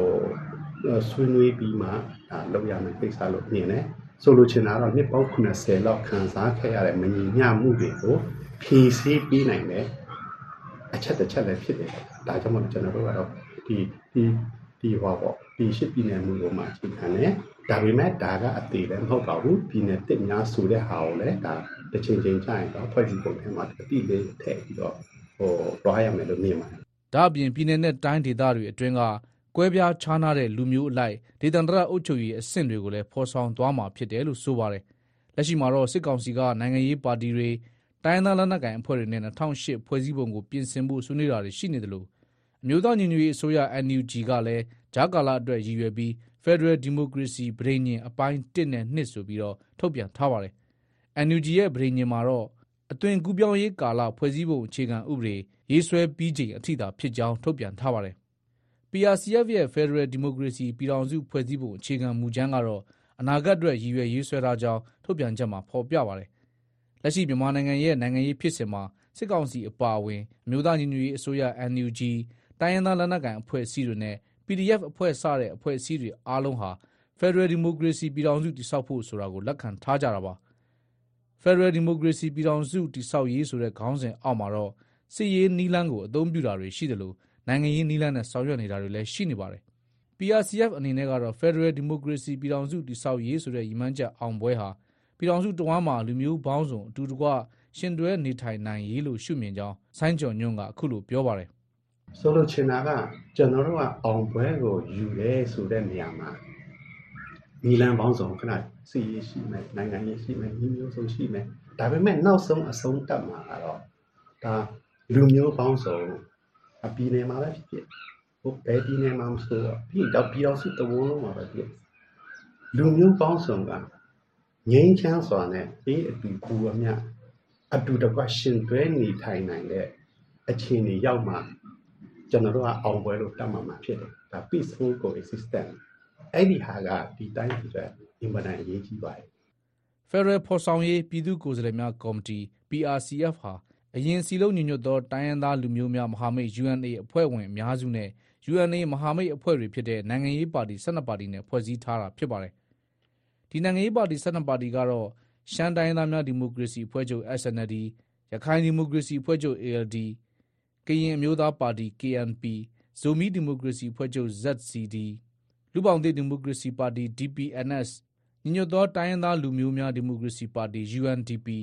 ဆွေးနွေးပြီးမှဒါလုပ်ရမယ်ကိစ္စလို့မြင်တယ်ဆိုလိုချင်တာကတော့နှစ်ပေါင်း80လောက်ခံစားခဲ့ရတဲ့မညီမျှမှုတွေကိုဖြည့်ဆည်းပြီးနိုင်တယ်အချက်တစ်ချက်လည်းဖြစ်တယ်ဒါကြောင့်မို့ကျွန်တော်တို့ကတော့ဒီဒီဒီဟောပေါ့ဒီရှစ်ပြည်နယ်မှုကိုမှအခြေခံတယ်ဒါပေမဲ့ဒါကအသေးလည်းမဟုတ်ပါဘူးပြည်နယ်တစ်များဆိုတဲ့ဟာကိုလည်းဒါ တစ်ချိန်ချိန်ကြာရင်တော့ဖွဲ့စည်းပုံထဲမှာအတိလေးထည့်ပြီးတော့ဟိုတွားရမယ်လို့မြင်ပါတယ်ဒါအပြင်ပြည်내နဲ့တိုင်းဒေသတွေအတွင်းကကွဲပြားခြားနားတဲ့လူမျိုးအလိုက်ဒေသန္တရအုပ်ချုပ်ရေးအဆင့်တွေကိုလည်းဖော်ဆောင်သွားမှာဖြစ်တယ်လို့ဆိုပါတယ်။လက်ရှိမှာတော့စစ်ကောင်စီကနိုင်ငံရေးပါတီတွေတိုင်းဒေသလက်နက်ကိုင်အဖွဲ့တွေနဲ့2008ဖွဲ့စည်းပုံကိုပြင်ဆင်ဖို့ဆွေးနွေးတာတွေရှိနေတယ်လို့အမျိုးသားညီညွတ်ရေးအစိုးရ NUG ကလည်းဂျာကာလာအတွက်ရည်ရွယ်ပြီး Federal Democracy ဗြိညင်အပိုင်း1နဲ့2ဆိုပြီးတော့ထုတ်ပြန်ထားပါတယ်။ NUG ရဲ့ဗြိညင်မှာတော့ အသွင်ကူးပြောင်းရေးကာလ ဖွဲ့စည်းပုံအခြေခံဥပဒေ ရေးဆွဲပြီးချိန်အထိသာဖြစ်ကြောင်း ထုတ်ပြန်ထားပါတယ်။ PRCF ရဲ့ Federal Democracy ပြည်ထောင်စုဖွဲ့စည်းပုံအခြေခံမူကြမ်းကတော့ အနာဂတ်အတွက် ရည်ရွယ်ရေးဆွဲထားကြောင်း ထုတ်ပြန်ချက်မှာ ဖော်ပြပါတယ်။လက်ရှိ မြန်မာနိုင်ငံရဲ့ နိုင်ငံရေးဖြစ်စဉ်မှာ စစ်ကောင်စီအပါအဝင် အမျိုးသားညီညွတ်ရေးအစိုးရ NUG တိုင်းရင်းသားလက်နက်ကိုင်အဖွဲ့အစည်းတွေနဲ့ PDF အဖွဲ့စတဲ့ အဖွဲ့အစည်းတွေအားလုံးဟာ Federal Democracy ပြည်ထောင်စု တည်ဆောက်ဖို့ဆိုတာကို လက်ခံထားကြတာပါ။ Federal Democracy ပြည်ထောင်စုတည်ဆောက်ရေးဆိုတဲ့ခေါင်းစဉ်အောက်မှာတော့စစ်ရေးနီးလန်းကိုအသုံးပြုတာတွေရှိတယ်လို့နိုင်ငံရေးနီးလန်းနဲ့ဆောင်ရွက်နေတာတွေလည်းရှိနေပါတယ်။ PRCF အနေနဲ့ကတော့ Federal Democracy ပြည်ထောင်စုတည်ဆောက်ရေးဆိုတဲ့ရည်မှန်းချက်အောင်ပွဲဟာပြည်ထောင်စုတဝမ်းမှာလူမျိုးပေါင်းစုံအတူတကွရှင်တွဲနေထိုင်နိုင်ရေးလို့ရှုမြင်ကြောင်းဆိုင်းကျော်ညွန့်ကအခုလိုပြောပါတယ်ဆိုလိုချင်တာကကျွန်တော်တို့ကအောင်ပွဲကိုယူရဲဆိုတဲ့နေရာမှာနီလန်ပေါင်းစုံခဏ စီရေးရှိမယ်နိုင်ငံရေးရှိမယ်ညီမျိုးစုံရှိမယ်ဒါပေမဲ့နောက်ဆုံးအဆုံးတက်မှာကတော့ဒါလူမျိုးပေါင်းစုံအပြည်နယ်မှာပဲဖြစ်ဖြစ်ဟိုဘယ်ပြည်နယ်မှာမဆိုတော့ပြီးတော့ပြည်တော်စုတဝန်းလုံးမှာပဲဖြစ်လူမျိုးပေါင်းစုံကငြိမ်းချမ်းစွာနဲ့အေးအတူပူအမြအတူတကွရှင်တွဲနေထိုင်နိုင်တဲ့အခြေအနေရောက်မှာကျွန်တော်တို့ကအောင်ပွဲလို့တတ်မှတ်မှာဖြစ်တယ်ဒါ peaceful coexistence အဲ့ဒီဟာကဒီတိုင်းပြည်အတွက် အင်မတန်အရေးကြီးပါတယ်။ Federal ဖော်ဆောင်ရေး ပြည်သူ့ကိုယ်စားလှယ်များကော်မတီ PRCF ဟာ အရင်စီလုံးညီညွတ်သော တိုင်းရင်းသားလူမျိုးများမဟာမိတ် UNA အဖွဲ့ဝင်အများစုနဲ့ UNA မဟာမိတ်အဖွဲ့တွေဖြစ်တဲ့ နိုင်ငံရေးပါတီ12ပါတီနဲ့ ဖွဲ့စည်းထားတာဖြစ်ပါတယ်။ဒီနိုင်ငံရေးပါတီ12ပါတီကတော့ ရှမ်းတိုင်းရင်းသားများ ဒီမိုကရေစီအဖွဲ့ချုပ် SNLD ၊ရခိုင်ဒီမိုကရေစီအဖွဲ့ချုပ် ALD ၊ကရင်အမျိုးသားပါတီ KNP ၊ဇိုမီဒီမိုကရေစီအဖွဲ့ချုပ် ZCD ၊လူ့ဘောင်သစ်ဒီမိုကရေစီပါတီ DPNS ၊ ညီညွတ်သောတိုင်းရင်းသားလူမျိုးများဒီမိုကရေစီပါတီ UNDP ၊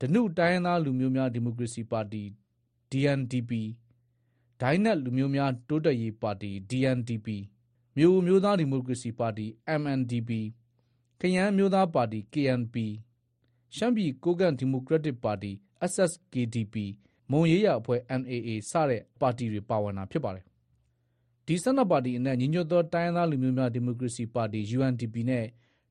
ဓနုတိုင်းရင်းသားလူမျိုးများဒီမိုကရေစီပါတီ DNDP ၊ဒိုင်းနက်လူမျိုးများတိုးတက်ရေးပါတီ DNDP ၊မြိုအမျိုးသားဒီမိုကရေစီပါတီ MNDP ၊ကယန်းအမျိုးသားပါတီ KNP ၊ရှမ်းပြည်ကိုးကန့်ဒီမိုကရက်တစ်ပါတီ SSKDP ၊မွန်ရေးရာအဖွဲ့ NAA စတဲ့ပါတီတွေ ပါဝင်တာဖြစ်ပါတယ်။ဒီ12ပါတီအနက် ညီညွတ်သောတိုင်းရင်းသားလူမျိုးများဒီမိုကရေစီပါတီ UNDP နဲ့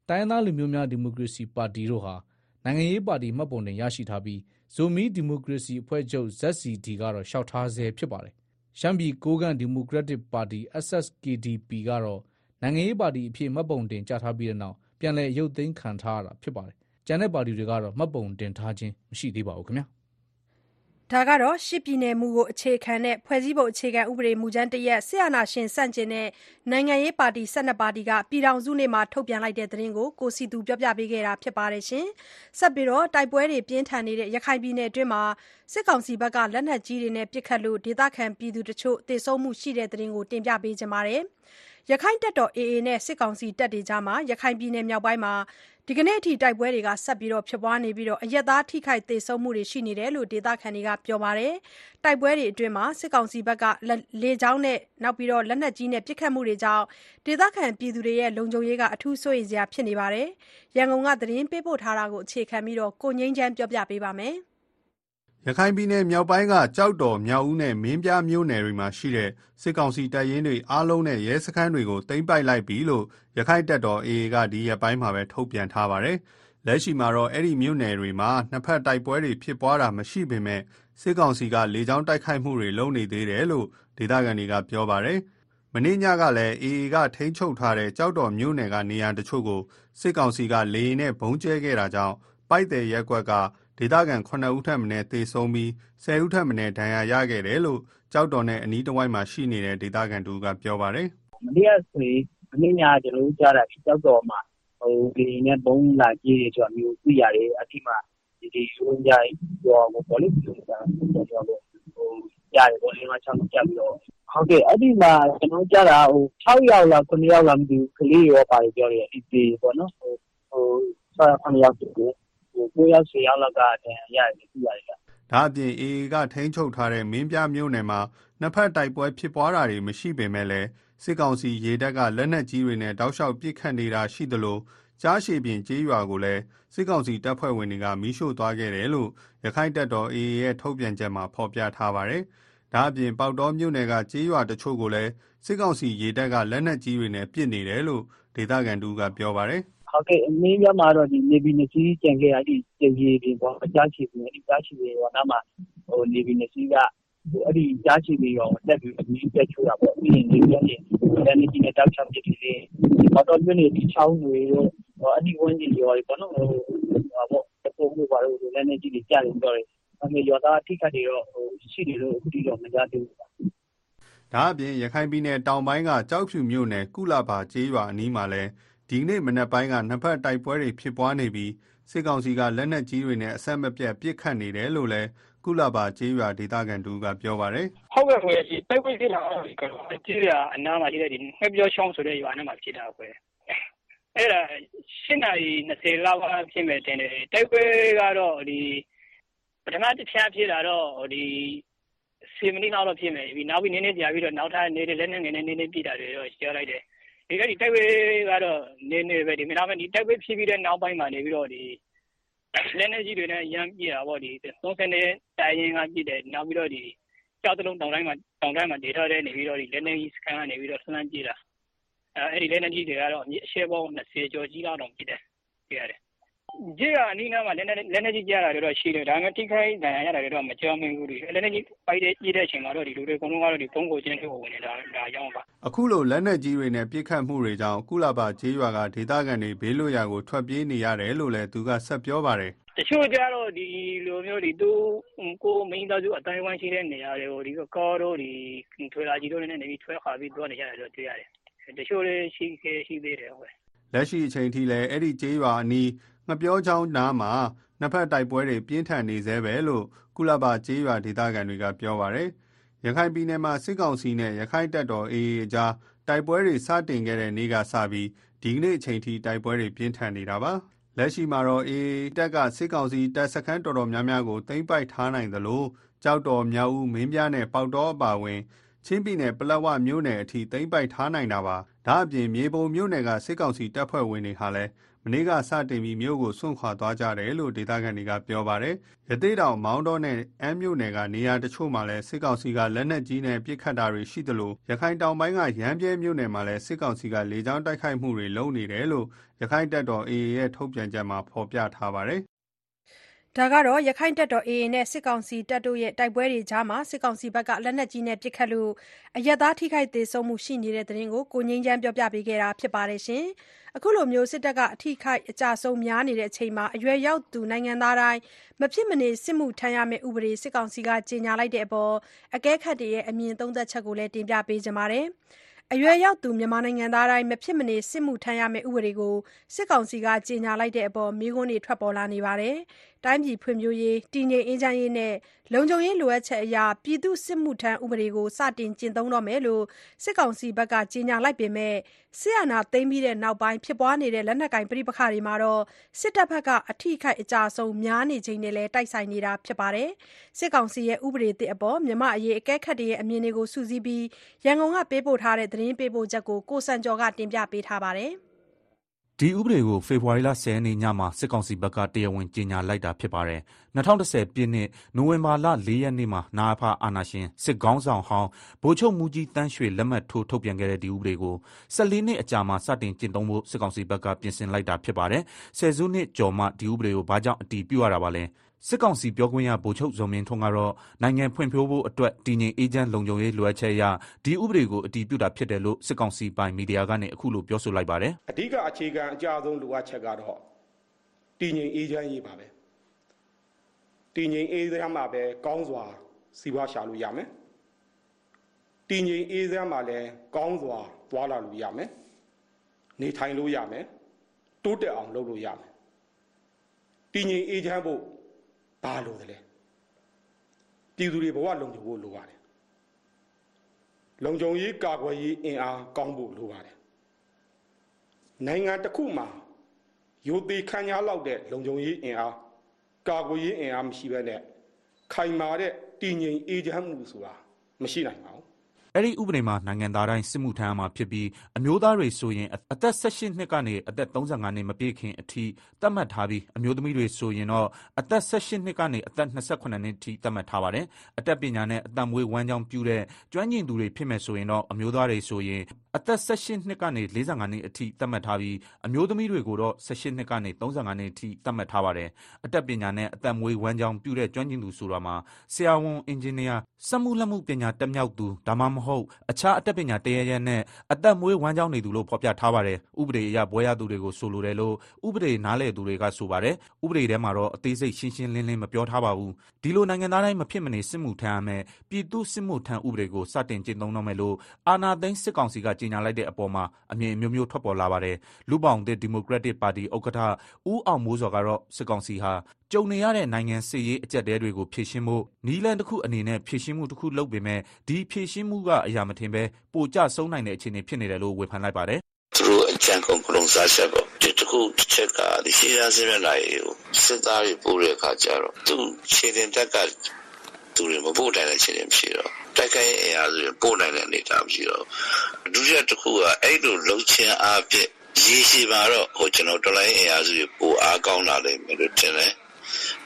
တိုင်းရင်းသားလူမျိုးများဒီမိုကရေစီပါတီတို့ဟာ နိုင်ငံရေးပါတီမှတ်ပုံတင်ရရှိထားပြီး ဇိုမီဒီမိုကရေစီအဖွဲ့ချုပ် ZCD ကတော့လျှောက်ထားဆဲဖြစ်ပါတယ်။ရှမ်းပြည်ကိုးကန့်ဒီမိုကရက်တစ်ပါတီ SSKDP ကတော့နိုင်ငံရေးပါတီအဖြစ်မှတ်ပုံတင်ကြထားပြီးတဲ့နောက်ပြန်လည်ရုပ်သိမ်းခံထားရတာဖြစ်ပါတယ်။ကျန်တဲ့ပါတီတွေကတော့မှတ်ပုံတင်ထားခြင်းမရှိသေးပါဘူးခင်ဗျာ။ ဒါကတော့ရှစ်ပြည်နယ်မူကို အခြေခံတဲ့ ဖွဲ့စည်းပုံအခြေခံဥပဒေမူကြမ်းတရပ် စစ်အာဏာရှင်ဆန့်ကျင်တဲ့ နိုင်ငံရေးပါတီ12ပါတီက ပြည်ထောင်စုနေ့မှာ ထုတ်ပြန်လိုက်တဲ့သတင်းကို ကိုစီသူပြောပြပေးခဲ့တာဖြစ်ပါတယ်။ဆက်ပြီးတော့တိုက်ပွဲတွေပြင်းထန်နေတဲ့ ရခိုင်ပြည်နယ်အတွင်းမှာစစ်ကောင်စီဘက်ကလက်နက်ကြီးတွေနဲ့ ပစ်ခတ်လို့ ဒေသခံပြည်သူတချို့ သေဆုံးမှုရှိတဲ့သတင်းကို တင်ပြပေးချင်ပါတယ်။ ရခိုင်တပ်တော် AA နဲ့ စစ်ကောင်စီတပ်တွေကြား ရခိုင်ပြည်နယ်မြောက်ပိုင်းမှာ ဒီကနေ့အထိ တိုက်ပွဲတွေ ဆက်လက်ဖြစ်ပွားနေပြီး အရပ်သား ထိခိုက်သေဆုံးမှုတွေ ရှိနေတယ်လို့ ဒေသခံတွေက ပြောပါတယ်။တိုက်ပွဲတွေအတွင်း စစ်ကောင်စီဘက်က လေကြောင်းနဲ့ လက်နက်ကြီးနဲ့ ပစ်ခတ်မှုတွေကြောင့် ဒေသခံပြည်သူတွေလုံခြုံရေးအထူးစိုးရိမ်စရာ ဖြစ်နေပါတယ်။ရန်ကုန်က သတင်းပေးပို့ထားတာကို အခြေခံပြီး ကိုငြိမ်းချမ်းကပြောပြပါမယ်။ ရခိုင်ပြည်နယ်မြောက်ပိုင်းက ကျောက်တော်၊မြောက်ဦးနဲ့ မင်းပြားမြို့နယ်တွေမှာရှိတဲ့ စစ်ကောင်စီတပ်ရင်းတွေအားလုံးနဲ့ ရဲစခန်းတွေကို သိမ်းပိုက်လိုက်ပြီလို့ ရက္ခိုင့်တပ်တော် AA က ဒီရက်ပိုင်းမှာပဲ ထုတ်ပြန်ထားပါတယ်။လက်ရှိမှာတော့ အဲဒီမြို့နယ်တွေမှာ နှစ်ဘက်တိုက်ပွဲဖြစ်ပွားတာမရှိပေမဲ့စစ်ကောင်စီက လေကြောင်းတိုက်ခိုက်မှုတွေ လုပ်နေသေးတယ်လို့ ဒေသခံတွေက ပြောပါတယ်။မနေ့ညကလည်း AA က ထိန်းချုပ်ထားတဲ့ ကျောက်တော်မြို့နယ်က နေရာတချို့ကို စစ်ကောင်စီက လေယာဉ်နဲ့ ဗုံးကြဲခဲ့တာကြောင့် ပိုက်သည်ရပ်ကွက်က ဒေသခံ၇ဦးထက်မနည်းသေဆုံးပြီး၁၀ဦးထက်မနည်းဒဏ်ရာရခဲ့တယ်လို့ကျောက်တော်နဲ့အနီးတဝိုက်မှာရှိနေတဲ့ဒေသခံတဦးကပြောပါတယ်။။မနေ့ကဆိုရင်မအနည်းညာကျွန်တော်တို့ကြားတာဒီကြောက်တော်မှာဟိုဒီနဲ့ဘုံလာကြီးတွေဆိုတာမျိုးသိရတယ်အတိမဒီဒီရုံးကြရောကိုပေါ်လိပြောတာတော့ဟိုရတယ်ပေါ့လေမှာချောင်းကြပြီးတော့ဟုတ်ကဲ့အဲ့ဒီမှာကျွန်တော်ကြားတာဟို6ယောက်လား9ယောက်လားမသိဘူးကလေးရောပါတယ်ပြောတယ်ဒီဒီပေါ့နော်ဟိုဟို6ယောက်9ယောက်တူတယ် ဟို9ယောက်10ယောက်လောက်ကတန်ရတယ်သိရတယ်ဒါအပြင် AA က ထိန်းချုပ်ထားတဲ့ မင်းပြမြို့နယ်မှာ နှစ်ဖက်တိုက်ပွဲဖြစ်ပွားတာတွေမရှိပေမဲ့လည်းစစ်ကောင်စီရေတပ်က လက်နက်ကြီးတွေနဲ့ တောက်လျှောက်ပစ်ခတ်နေတာရှိသလိုကြားရှည်ပြင်ကျေးရွာကိုလည်း စစ်ကောင်စီတပ်ဖွဲ့ဝင်တွေက မီးရှို့သွားခဲ့တယ်လို့ရခိုင်တပ်တော် AA ရဲ့ ထုတ်ပြန်ချက်မှာ ဖော်ပြထားပါတယ်။ဒါအပြင် ပေါက်တော်မြို့နယ်က ကျေးရွာတချို့ကိုလည်း စစ်ကောင်စီရေတပ်က လက်နက်ကြီးတွေနဲ့ ပစ်နေတယ်လို့ ဒေသခံတူကပြောပါတယ်။ ဟုတ်ကဲ့အမင်းပြမှာတော့ဒီနေဗီနစီကြံခဲ့ရတဲ့ကျေကြီးတွေပေါ့အကြားချီတွေအကြားချီတွေရောနားမှာဟိုနေဗီနစီကအဲ့ဒီကြားချီတွေရောတက်ပြီးအမင်းပြချိုးတာပေါ့ ပြီးရင်ဒီပြန်နေလက်နေကြီးနဲ့ တောက်ချောင်းပြစ်ပြီးလေဒီတော့မြို့နေဒီချောင်းတွေရောဟိုအဲ့ဒီဝန်ကြီးရောပေါ့နော်ဟိုဟာပေါ့တပုံမျိုးပါလို့လက်နေကြီးတွေကြားတယ်ပြောတယ်အမေရောသား အထိခတ်တွေတော့ဟိုရှိတယ်လို့ အခုထိတော့ မကြားသေးဘူး ဒါအပြင် ရခိုင်ပြည်နယ်တောင်ပိုင်းကကြောက်ဖြူမြို့နယ် ကုလာဘာ ကျေးရွာအနီးမှာလည်း ဒီကနေ့မနက်ပိုင်းကနှစ်ဖက်တိုက်ပွဲတွေဖြစ်ပွားနေပြီးစစ်ကောင်စီကလက်နက်ကြီးတွေနဲ့အဆက်မပြတ်ပစ်ခတ်နေတယ်လို့လည်းကုလာဘာကျေးရွာဒေသခံတူကပြောပါတယ်ဟုတ်ကဲ့ခွေဒီတိုက်ပွဲဖြစ်လာတော့ဒီကတော့ကျေးရအနားမှာရှိတဲ့ဒီငှက်ပြောချောင်းဆိုတဲ့ရွာနားမှာဖြစ်တာခွေအဲ့ဒါ၈နာရီ20လောက်ကဖြစ်မဲ့တင်တယ်တိုက်ပွဲကတော့ဒီပထမတစ်ဖြားဖြစ်လာတော့ဒီ10မိနစ်လောက်တော့ဖြစ်မယ်ပြီးနောက်ပြီးနည်းနည်းကြာပြီးတော့နောက်ထပ်နေတဲ့လက်နဲ့ငယ်နဲ့နည်းနည်းပြတာတွေတော့ရှင်းလိုက်တယ် ဒီကဒီတိုက်ပွဲကတော့ နည်းနည်းပဲဒီမနာမဒီတိုက်ပွဲဖြစ်ပြီးတဲ့နောက်ပိုင်းမှာနေပြီးတော့ဒီလက်နေကြီးတွေနဲ့ ရမ်းပြတာပေါ့ဒီ30နဲ့တိုင်ရင်ကပြတယ် နောက်ပြီးတော့ဒီကြောက်တလုံးတောင်တိုင်းမှာတောင်တိုင်းမှာဒေတာတဲ့နေပြီးတော့ဒီလက်နေကြီးစကန်ကနေပြီးတော့ဆန်းပြတာ အဲအဲ့ဒီလက်နေကြီးတွေကတော့အရှေ့ပေါင်း20ကျော်ကြီးလောက်တော့ပြတယ်ပြရတယ် ကြေးကအနီးနားမှာ လက်နေလက်နေကြီးကြားတာတွေတော့ ရှိတယ် ဒါပေမဲ့ ထိခိုက်ဒဏ်ရာရတာတွေတော့ မကြောက်မင်းဘူးဒီလက်နေကြီးပိုက်တဲ့ကြီးတဲ့အချိန်မှာတော့ဒီလူတွေအကုန်လုံးကတော့ဒီပုံကိုချင်းထုတ်ဝင်နေတာဒါကြောင့်ပါ အခုလို လက်နက်ကြီးတွေနဲ့ ပစ်ခတ်မှုတွေကြောင့် ကုလာဘာကျေးရွာက ဒေသခံတွေ ဘေးလွတ်ရာကို ထွက်ပြေးနေရတယ်လို့လည်း သူက ဆက်ပြောပါတယ် တချို့ကြတော့ ဒီလိုမျိုးဒီသူကိုမိန်းသားစုအတိုင်းဝိုင်းရှိတဲ့ နေရာတွေကိုဒီကောတော့ဒီထွေလာကြီးတို့နဲ့နေပြီးထွဲခါပြီးတော့နေရတယ်တော့တွေ့ရတယ် တချို့လေးရှိခဲ့ရှိသေးတယ်ဟုတ်လက်ရှိအချိန်ထိလည်း အဲ့ဒီကျေးရွာအနီး ငပြောချောင်းနားမှာနှစ်ဖက်တိုက်ပွဲတွေပြင်းထန်နေသေးပဲလို့ကုလဘာကျေးရွာဒေသခံတွေကပြောပါတယ်။ရခိုင်ပြည်နယ်မှာစစ်ကောင်စီနဲ့ရခိုင်တပ်တော် AA အကြားတိုက်ပွဲတွေစတင်ခဲ့တဲ့နေ့ကစပြီးဒီကနေ့အချိန်ထိတိုက်ပွဲတွေပြင်းထန်နေတာပါ။လက်ရှိမှာတော့ AA တပ်ကစစ်ကောင်စီတပ်စခန်းတော်တော်များများကိုသိမ်းပိုက်ထားနိုင်သလိုကြောက်တော်မြောက်ဦးမင်းပြားနဲ့ပေါက်တော်အပါအဝင်ချင်းပြည်နယ်ပလက်ဝမြို့နယ်အထိသိမ်းပိုက်ထားနိုင်တာပါ။ဒါအပြင်မြေပုံမြို့နယ်ကစစ်ကောင်စီတပ်ဖွဲ့ဝင်တွေဟာလည်းမ နေ့ကစတင်ပြီးမြို့ကိုစွန့်ခွာသွားကြတယ်လို့ဒေသခံတွေကပြောပါတယ်။ရသေးတောင်မောင်းတော်နဲ့အမ်းမြို့နယ်ကနေရာတချို့မှာလည်းစစ်ကောင်စီကလက်နက်ကြီးနဲ့ပစ်ခတ်တာတွေရှိသလိုရခိုင်တောင်ပိုင်းကရမ်းပြဲမြို့နယ်မှာလည်းစစ်ကောင်စီကလေကြောင်းတိုက်ခိုက်မှုတွေလုပ်နေတယ်လို့ရခိုင်တပ်တော် AA ရဲ့ထုတ်ပြန်ချက်မှာဖော်ပြထားပါတယ်။ဒါကတော့ရခိုင်တပ်တော် AA နဲ့စစ်ကောင်စီတပ်တို့ရဲ့တိုက်ပွဲတွေကြားမှာစစ်ကောင်စီဘက်ကလက်နက်ကြီးနဲ့ပစ်ခတ်လို့အရပ်သားထိခိုက်သေဆုံးမှုရှိနေတဲ့သတင်းကိုကိုငင်းချမ်းပြောပြပေးခဲ့တာဖြစ်ပါတယ်ရှင်။ အခုလိုမျိုးစစ်တပ်က အထိခိုက် အကြဆုံး များနေတဲ့အချိန်မှာ အရွယ်ရောက်သူ နိုင်ငံသားတိုင်း မဖြစ်မနေ စစ်မှုထမ်းရမယ့် ဥပဒေ စစ်ကောင်စီက ကြေညာလိုက်တဲ့အပေါ် အကဲခတ်တွေရဲ့ အမြင်သုံးသက်ချက်ကိုလည်း တင်ပြပေးကြပါမယ်။အရွယ်ရောက်သူ မြန်မာနိုင်ငံသားတိုင်း မဖြစ်မနေ စစ်မှုထမ်းရမယ့် ဥပဒေကို စစ်ကောင်စီက ကြေညာလိုက်တဲ့အပေါ် မေးခွန်းတွေ ထွက်ပေါ်လာနေပါတယ်။ တိုင်းပြည်ဖွံ့ဖြိုးရေး တည်ငြိမ်အေးချမ်းရေးနဲ့ လုံခြုံရေးလိုအပ်ချက်အရ ပြည်သူ့စစ်မှုထမ်းဥပဒေကို စတင်ကျင့်သုံးတော့မယ်လို့ စစ်ကောင်စီဘက်ကကြေညာလိုက်ပေမဲ့ စစ်အာဏာသိမ်းပြီးနောက်ပိုင်း ဖြစ်ပွားနေတဲ့ လက်နက်ကိုင်ပဋိပက္ခတွေမှာ စစ်တပ်ဘက်က အထိခိုက်အကြဆုံး များနေချိန်နဲ့လည်း တိုက်ဆိုင်နေတာဖြစ်ပါတယ်။စစ်ကောင်စီရဲ့ ဥပဒေသစ်အပေါ် မြန်မာ့အရေး အကဲခတ်တွေရဲ့ အမြင်တွေကို စုစည်းပြီး ရန်ကုန်ကပေးပို့ထားတဲ့သတင်းပေးပို့ချက်ကို ကိုစံကျော်က တင်ပြပေးထားပါတယ်။ ဒီဥပဒေကို ဖေဖော်ဝါရီလ10ရက်နေ့ညမှာ စစ်ကောင်စီဘက်က တရားဝင် ကြေညာလိုက်တာ ဖြစ်ပါတယ်။၂၀၁၀ ပြည့်နှစ် နိုဝင်ဘာလ ၄ ရက်နေ့မှာ နအဖ အာဏာရှင် စစ်ခေါင်းဆောင်ဟောင်း ဗိုလ်ချုပ်မှူးကြီးသန်းရွှေ လက်မှတ်ထိုး ထုတ်ပြန်ခဲ့တဲ့ ဒီဥပဒေကို ၁၄ နှစ်အကြာမှာ စတင်ကျင့်သုံးဖို့ စစ်ကောင်စီဘက်က ပြင်ဆင်လိုက်တာ ဖြစ်ပါတယ်။ဆယ်စုနှစ်ကျော်မှ ဒီဥပဒေကို ဘာကြောင့် အတည်ပြုရတာပါလဲ။စစ်ကောင်စီပြောခွင့်ရ ဗိုလ်ချုပ်ဇော်မင်းထွန်းကတော့ နိုင်ငံဖွံ့ဖြိုးဖို့အတွက် တည်ငြိမ်အေးချမ်း လုံခြုံရေး လိုအပ်ချက်အရ ဒီဥပဒေကို အတည်ပြုတာဖြစ်တယ်လို့ စစ်ကောင်စီပိုင် မီဒီယာကနေ အခုလို ပြောဆိုလိုက်ပါတယ်။။အဓိက အခြေခံအကြဆုံး လိုအပ်ချက်ကတော့ တည်ငြိမ်အေးချမ်းရေးပါပဲ။တည်ငြိမ်အေးချမ်းမှာပဲ ကောင်းစွာ စီးပွားရှာလို့ရမယ်။တည်ငြိမ်အေးချမ်းမှာလည်း ကောင်းစွာ သွားလာလို့ရမယ် နေထိုင်လို့ရမယ် တိုးတက်အောင် လုပ်လို့ရမယ် တည်ငြိမ်အေးချမ်းဖို့ ဘာလို့လဲပြည်သူတွေဘဝလုံခြုံဖို့လိုပါတယ်လုံခြုံရေးကာကွယ်ရေးအင်အားကောင်းဖို့လိုပါတယ်နိုင်ငံတစ်ခုမှာယိုသေးခန့်ညားလောက်တဲ့လုံခြုံရေးအင်အားကာကွယ်ရေးအင်အားမရှိဘဲနဲ့ခိုင်မာတဲ့တည်ငြိမ်အေးချမ်းမှုဆိုတာမရှိနိုင်ပါဘူး အဲ့ဒီဥပဒေမှာ နိုင်ငံသားတိုင်း စစ်မှုထမ်းရမှာဖြစ်ပြီး အမျိုးသားတွေဆိုရင် အသက်18နှစ်ကနေ အသက်35နှစ် မပြည့်ခင်အထိ သတ်မှတ်ထားပြီး အမျိုးသမီးတွေဆိုရင်တော့ အသက်18နှစ်ကနေ အသက်28နှစ်အထိ သတ်မှတ်ထားပါတယ်။အသက်ပညာနဲ့ အသက်မွေးဝမ်းကြောင်းပြုတဲ့ ကျွမ်းကျင်သူတွေ ဖြစ်မယ်ဆိုရင်တော့ အမျိုးသားတွေဆိုရင် အသက်18နှစ်ကနေ45နှစ်အထိ သတ်မှတ်ထားပြီး အမျိုးသမီးတွေကိုတော့18နှစ်ကနေ35နှစ်အထိ သတ်မှတ်ထားပါတယ်။အသက်ပညာနဲ့ အသက်မွေးဝမ်းကြောင်းပြုတဲ့ ကျွမ်းကျင်သူဆိုတာမှာ ဆရာဝန် အင်ဂျင်နီယာ စက်မှုလက်မှုပညာတက်မြောက်သူ ဒါမှမဟုတ်အခြားအတတ်ပညာတရရက်နဲ့ အသက်မွေးဝမ်းကြောင်းနေသူလို့ ဖော်ပြထားပါတယ်။ဥပဒေအရ ဘွဲရသူတွေကို ဆိုလိုတယ်လို့ ဥပဒေနားလည်သူတွေက ဆိုပါတယ်။ဥပဒေထဲမှာတော့ အသေးစိတ် ရှင်းရှင်းလင်းလင်း မပြောထားပါဘူး။ဒီလို နိုင်ငံသားတိုင်း မဖြစ်မနေ စစ်မှုထမ်းရမယ်ပြည်သူစစ်မှုထမ်းဥပဒေကို စတင်ကျင့်သုံးတော့မယ်လို့ အာဏာသိမ်း စစ်ကောင်စီက ကြေညာလိုက်တဲ့အပေါ်မှာ အမြင်အမျိုးမျိုး ထွက်ပေါ်လာပါတယ်။လူပောင်တဲ့ဒီမိုကရက်တစ်ပါတီ ဥက္ကဋ္ဌ ဦးအောင်မိုးစောကတော့ စစ်ကောင်စီဟာ ကြုံနေရတဲ့ နိုင်ငံ စစ်ရေးအကြက်တဲတွေကို ဖြည့်ရှင်းဖို့နီးလန်တစ်ခုအနေနဲ့ ဖြည့်ရှင်းမှုတစ်ခုလုပ်ပေမဲ့ ဒီဖြည့်ရှင်းမှုကအရာမထင်ပဲပိုကျဆုံးနိုင်တဲ့ အခြေအနေဖြစ်နေတယ်လို့ ဝေဖန်လိုက်ပါတယ် သူတို့အကြံကုန်ကလုံးစားချက်ပေါ့ဒီတစ်ခုတစ်ချက်ကဒီရှေ့ရစမျက်နှာရေးကို စစ်သားတွေ ပို့တဲ့အခါကျတော့ သူခြေတင်တက်က သူတွေ မပို့နိုင်တဲ့ခြေတင်မရှိတော့တိုက်ခိုက်ရေးအင်အားစုတွေ ပို့နိုင်တဲ့ အနေအထားမရှိတော့ဒုတိယတစ်ခုက အဲ့လိုလှုပ်ချင်းအားဖြင့် ရေရှည်မှာတော့ဟိုကျွန်တော်တော်လိုင်းအင်အားစုတွေ ပိုအားကောင်းလာလိမ့်မယ်လို့ ထင်တယ်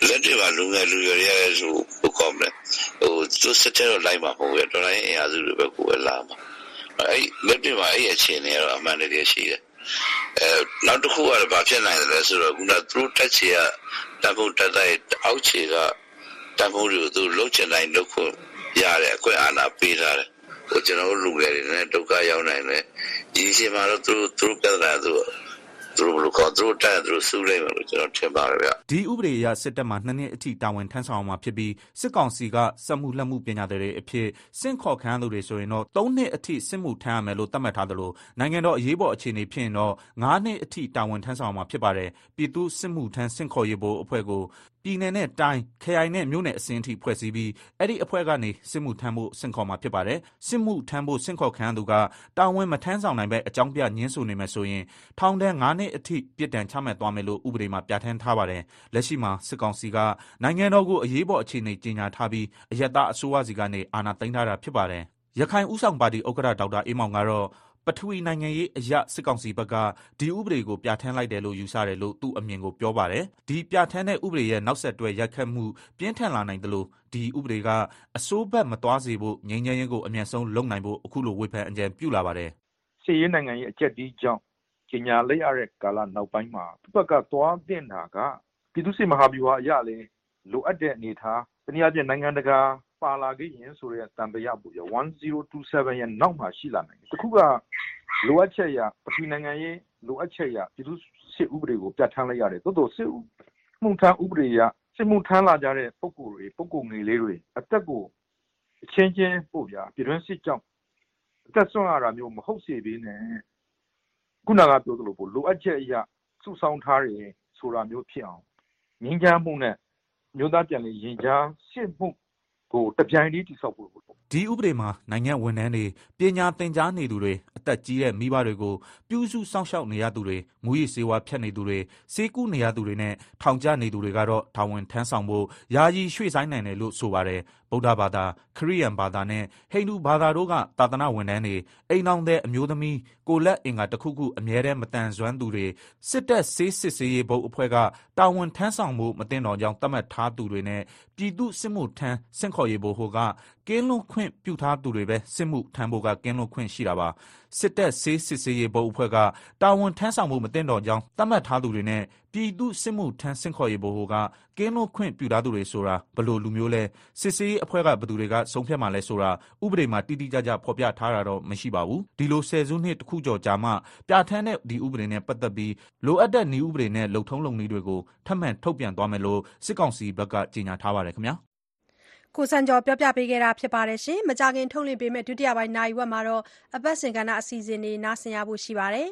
လက်တွေမှာလူငယ်လူရွယ်တွေရဲဆိုဘုကောင်းတယ်ဟိုသူစစ်တဲ့တော့လိုက်မှာမဟုတ်ဘူးတော်လိုင်းအင်အားစုတွေပဲကိုယ်ပဲလာမှာအဲ့လက်တွေမှာအဲ့အခြေအနေကတော့အမှန်တကယ်ရှိတယ်အဲနောက်တစ်ခုကတော့ဘာဖြစ်နိုင်တယ်လဲဆိုတော့ခုနသူတို့တက်ချေကတန်ဖို့တက်တဲ့အောက်ခြေကတန်ဖို့တွေကိုသူလှုပ်ချင်တိုင်းလှုပ်ခွင့်ရတဲ့အခွင့်အာဏာပေးထားတယ်ဟိုကျွန်တော်တို့လူငယ်တွေနဲ့ဒုက္ခရောက်နိုင်တယ်ဒီအချိန်မှာတော့သူတို့သူတို့ပြဿနာသူ သူတို့ဘယ်လိုကောသူတို့တက်သူတို့စူးလိုက်မယ်လို့ကျွန်တော်ထင်ပါတယ်ဗျဒီဥပဒေအရစစ်တပ်မှနှစ်နှစ်အထိတာဝန်ထမ်းဆောင်အောင်မှာဖြစ်ပြီးစစ်ကောင်စီကစက်မှုလက်မှုပညာတွေအဖြစ်စင့်ခေါ်ခံရသူတွေဆိုရင်တော့၃နှစ်အထိစစ်မှုထမ်းရမယ်လို့သတ်မှတ်ထားသလိုနိုင်ငံတော်အရေးပေါ်အခြေအနေဖြစ်ရင်တော့၅နှစ်အထိတာဝန်ထမ်းဆောင်အောင်မှာဖြစ်ပါတယ်ပြည်သူစစ်မှုထမ်းစင့်ခေါ်ရေးဘို့အဖွဲ့ကို ပြည်내နဲ့တိုင်း ခရိုင်နဲ့ မြို့နယ်အစင်းအထိ ဖွဲ့စည်းပြီး အဲ့ဒီအဖွဲ့ကနေ စစ်မှုထမ်းဖို့စင့်ခေါ်မှာ ဖြစ်ပါတယ် စစ်မှုထမ်းဖို့စင့်ခေါ်ခံရသူက တာဝန်မထမ်းဆောင်နိုင်ပဲအကြောင်းပြညှင်းဆိုနေမယ်ဆိုရင် ထောင်ဒဏ်9နှစ်အထိ ပြစ်ဒဏ်ချမှတ်သွားမယ်လို့ ဥပဒေမှာ ပြဋ္ဌာန်းထားပါတယ် လက်ရှိမှာ စစ်ကောင်စီက နိုင်ငံတော်ကို အရေးပေါ်အခြေအနေ ကြေညာထားပြီးအယက်သားအစိုးရစီကနေ အာဏာသိမ်းထားတာ ဖြစ်ပါတယ် ရခိုင်ဥဆောင်ပါတီ ဥက္ကဋ္ဌ ဒေါက်တာအေးမောင်ကတော့ ပထဝီနိုင်ငံရေးအရ စစ်ကောင်စီဘက်က ဒီဥပဒေကို ပြဋ္ဌာန်းလိုက်တယ်လို့ ယူဆတယ်လို့ သူ့အမြင်ကို ပြောပါတယ် ဒီပြဋ္ဌာန်းတဲ့ ဥပဒေရဲ့ နောက်ဆက်တွဲ ရိုက်ခတ်မှု ပြင်းထန်လာနိုင်တယ်လို့ဒီဥပဒေကအစိုးဘက်မသွားစေဖို့ ငြိမ်းချမ်းရေးကို အမြန်ဆုံးလုပ်နိုင်ဖို့ အခုလို ဝေဖန်အကြံပြုလာပါတယ် စစ်ရေးနိုင်ငံရေး အကြက်ဒီကြောင့်ကျညာလိုက်ရတဲ့ ကာလနောက်ပိုင်းမှာ သူ့ဘက်က သွားတင်တာက ပြည်သူ့စစ်မဟာဗျူဟာအရလည်း လိုအပ်တဲ့အနေအထား တနည်းအားဖြင့် နိုင်ငံတကာ ပါလာခဲ့ရင်ဆိုတဲ့တံပရပူရ1027ရဲ့နောက်မှာရှိလာနိုင်တယ်တခုကလိုအပ်ချက်ရပထဝီနိုင်ငံရေးလိုအပ်ချက်ရပြည်သူ့စစ်ဥပဒေကိုပြဋ္ဌာန်းလိုက်ရတယ်တိုးတိုးစစ်မှုထမ်းဥပဒေရစစ်မှုထမ်းလာကြတဲ့ပုံကိုယ်တွေပုံကိုယ်ငယ်လေးတွေအသက်ကိုအချင်းချင်းပို့ဗျာပြည်တွင်းစစ်ကြောင့်အသက်ဆုံးရတာမျိုးမဟုတ်စေဘဲနဲ့ခုနကပြောသလိုပို့လိုအပ်ချက်အရာစုဆောင်းထားတယ်ဆိုတာမျိုးဖြစ်အောင်ငင်းချမ်းမှုနဲ့မျိုးသားပြန်လည်ရင်ကြားစစ်မှု ကိုတပြိုင်တည်းတိဆောက်ဖို့ ဒီဥပဒေမှာ နိုင်ငံဝန်ထမ်းတွေ ပညာသင်ကြားနေသူတွေ အသက်ကြီးတဲ့ မိဘတွေကို ပြုစုစောင့်ရှောက်နေရသူတွေ မူရည်စေဝါဖြတ်နေသူတွေစေကူးနေရသူတွေနဲ့ ထောင်ကျနေသူတွေကတော့ တာဝန်ထမ်းဆောင်ဖို့ ယာယီရွှေ့ဆိုင်းနိုင်တယ်လို့ ဆိုပါတယ် ဗုဒ္ဓဘာသာ ခရစ်ယာန်ဘာသာနဲ့ ဟိန္ဒူဘာသာတို့က သာသနာဝန်ထမ်းတွေ အိမ်အောင်တဲ့အမျိုးသမီး ကိုလက်အင်္ဂါတစ်ခုခု အမြဲတမ်းမတန်ဆွမ်းသူတွေ စစ်တပ်ဆေးစစ်ဆေးရေးဘုတ်အဖွဲ့က တာဝန်ထမ်းဆောင်မှုမတင်တော်ကြောင်း သတ်မှတ်ထားသူတွေနဲ့ ပြည်သူစစ်မှုထမ်းစင့်ခေါ်ရေးဘို့ဟိုကကင်းလွန်ခွင့်ပြုထားသူတွေပဲ စစ်မှုထမ်းဖို့က ကင်းလွန်ခွင့်ရှိတာပါ စစ်တပ်ဆေးစစ်ဆေးရေးဘုတ်အဖွဲ့က တာဝန်ထမ်းဆောင်မှုမတင်တော်ကြောင်း သတ်မှတ်ထားသူတွေနဲ့ ပြည်သူစစ်မှုထမ်းစင့်ခေါ်ရေးဘို့ဟိုက ကင်းလွန်ခွင့်ပြုထားသူတွေဆိုတာ ဘယ်လိုလူမျိုးလဲ စစ်ဆေးရေးအဖွဲ့က ဘယ်သူတွေက ဆုံးဖြတ်မှလဲဆိုတာ ဥပဒေမှာ တိတိကျကျ ဖော်ပြထားတာတော့ မရှိပါဘူး ဒီလို ဆယ်စုနှစ်တစ်ခုကျော်ကြာမှ ပြဋ္ဌာန်းတဲ့ ဒီဥပဒေနဲ့ ပတ်သက်ပြီး လိုအပ်တဲ့ နည်းဥပဒေနဲ့ လုံထုံးလုံနည်းတွေကို ထပ်မံထုတ်ပြန်သွားမယ်လို့ စစ်ကောင်စီဘက်က ကြေညာထားပါတယ်ခင်ဗျာ ကိုစံကျော် ပြောပြပေးခဲ့တာဖြစ်ပါတယ်ရှင်မကြခင် ထုတ်လွှင့်ပေးမယ့် ဒုတိယပိုင်း နာရီဝက်မှာတော့အပတ်စဉ်ကဏ္ဍ အစီအစဉ်တွေ နားဆင်ရဖို့ ရှိပါတယ်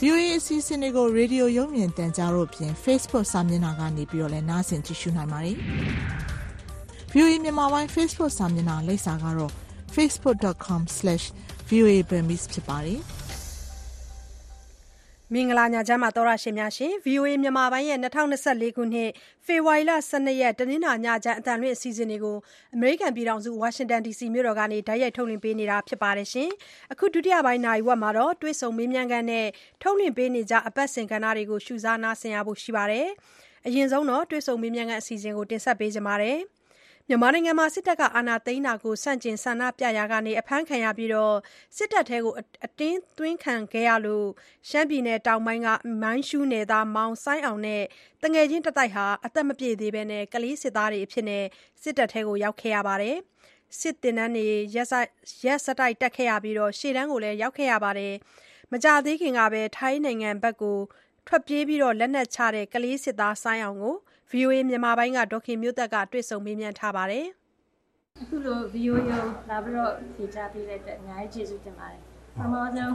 VOA အစီအစဉ်တွေကို ရေဒီယို ရုပ်မြင်သံကြားတို့ဖြင့် Facebook စာမျက်နှာကနေပြီးတော့လည်း နားဆင် ကြည့်ရှုနိုင်ပါတယ်။ VOA မြန်မာပိုင်း Facebook စာမျက်နှာ လိပ်စာကတော့ facebook.com/voaburmese ဖြစ်ပါတယ်။ မင်္ဂလာညချမ်းပါတော်ရရှင်များရှင် VOA မြန်မာပိုင်းရဲ့2024ခုနှစ်ဖေဖော်ဝါရီလ12ရက်တနင်္လာညချမ်းအတန်လွင့်အစီအစဉ်တွေကိုအမေရိကန်ပြည်ထောင်စုဝါရှင်တန် DC မြို့တော်ကနေတိုက်ရိုက်ထုတ်လွှင့်ပေးနေတာဖြစ်ပါတယ်ရှင်အခုဒုတိယပိုင်းနိုင်ဝက်မှာတော့တွဲဆုံမေးမြန်းခန်းနဲ့ထုတ်လွှင့်ပေးနေကြအပတ်စဉ်ကဏ္ဍတွေကိုရှုစားနားဆင်ရဖို့ရှိပါတယ်အရင်ဆုံးတော့တွဲဆုံမေးမြန်းခန်းအစီအစဉ်ကိုတင်ဆက်ပေးကြပါမယ် မြန်မာနိုင်ငံမှာ စစ်တပ်က အာဏာသိမ်းတာကို ဆန့်ကျင်ဆန္ဒပြရာကနေအဖမ်းခံရပြီး စစ်တပ်ထဲကိုအတင်းသွင်းခံခဲ့ရလို့ ရှမ်းပြည်နယ်တောင်ပိုင်းက မိုင်းရှူးနယ်သား မောင်ဆိုင်းအောင်နဲ့တငယ်ချင်းတတိုက်ဟာ အသက်မပြည့်သေးဘဲ ကလေးစစ်သားတွေအဖြစ် စစ်တပ်ထဲကိုရောက်ခဲ့ရပါတယ် စစ်တင်တန်းတွေ ရက်ဆက်တိုက်တက်ခဲ့ရပြီး ရှေ့တန်းကိုလည်းရောက်ခဲ့ရပါတယ် မကြသေးခင်ကပဲ ထိုင်းနိုင်ငံဘက်ကိုထွက်ပြေးပြီးလက်နက်ချတဲ့ ကလေးစစ်သားဆိုင်းအောင်ကို VOA မြန်မာပိုင်းက ဒေါခင်မျိုးသက်က တွေ့ဆုံမေးမြန်းထားပါတယ် အခုလို VOA ကိုလာပြီးတော့ ဖြေချပေးတဲ့အတွက် အများကြီးကျေးဇူးတင်ပါတယ် ပထမဆုံး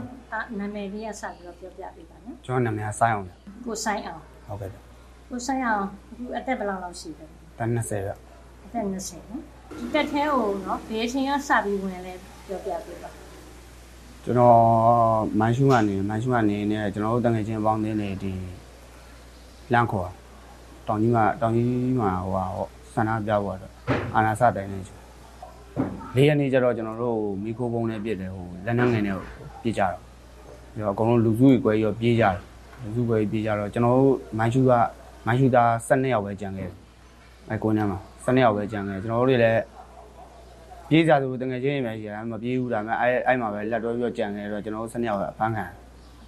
အနာမည်လေးက စပြီးတော့ ပြောပြပေးပါနော် ကျွန်တော်နာမည်က စိုင်းအောင်ဗျ ကိုဆိုင်အောင် ဟုတ်ကဲ့ဗျ ကိုဆိုင်အောင် အခုအသက် ဘယ်လောက်လောက်ရှိလဲတန်း20ဗျ အသက်20နော် ဒီတက်ထဲကိုနော်ဘယ်အချိန်ကစပြီး ဝင်လဲပြောပြပေးပါ ကျွန်တော် မိုင်းရှူးကနေမိုင်းရှူးကနေနဲ့ ကျွန်တော်တို့တငယ်ချင်းအပေါင်းအသင်းတွေဒီလန့်ခေါ်တော င်ကြီးမှာတောင်ကြီးမှာဟိုဟာဟောဆန္ဒပြဖို့တော့အာနာစတိုင်းနေချင်လေးရက်နေ့ကျတော့ကျွန်တော်တို့မီခိုပုံနဲ့ပြစ်တယ်ဟိုလက်နက်ငယ်နဲ့ပြစ်ကြတော့ပြီးတော့အကုန်လုံးလူစုကြီးကွဲရောပြေးကြတယ်လူစုကွဲပြေးကြတော့ကျွန်တော်တို့မိုင်းရှူးကမိုင်းရှူးသား12ယောက်ပဲကြံခဲ့တယ်အဲကိုနန်းမှာ12ယောက်ပဲကြံခဲ့တယ်ကျွန်တော်တို့တွေလည်းပြေးကြသူတငယ်ချင်းတွေပဲရှိတယ်မပြေးဘူးဒါပေမဲ့အဲအဲ့မှာပဲလက်တွဲပြီးတော့ကြံနေတော့ကျွန်တော်တို့စနေရောက်အဖမ်းခံ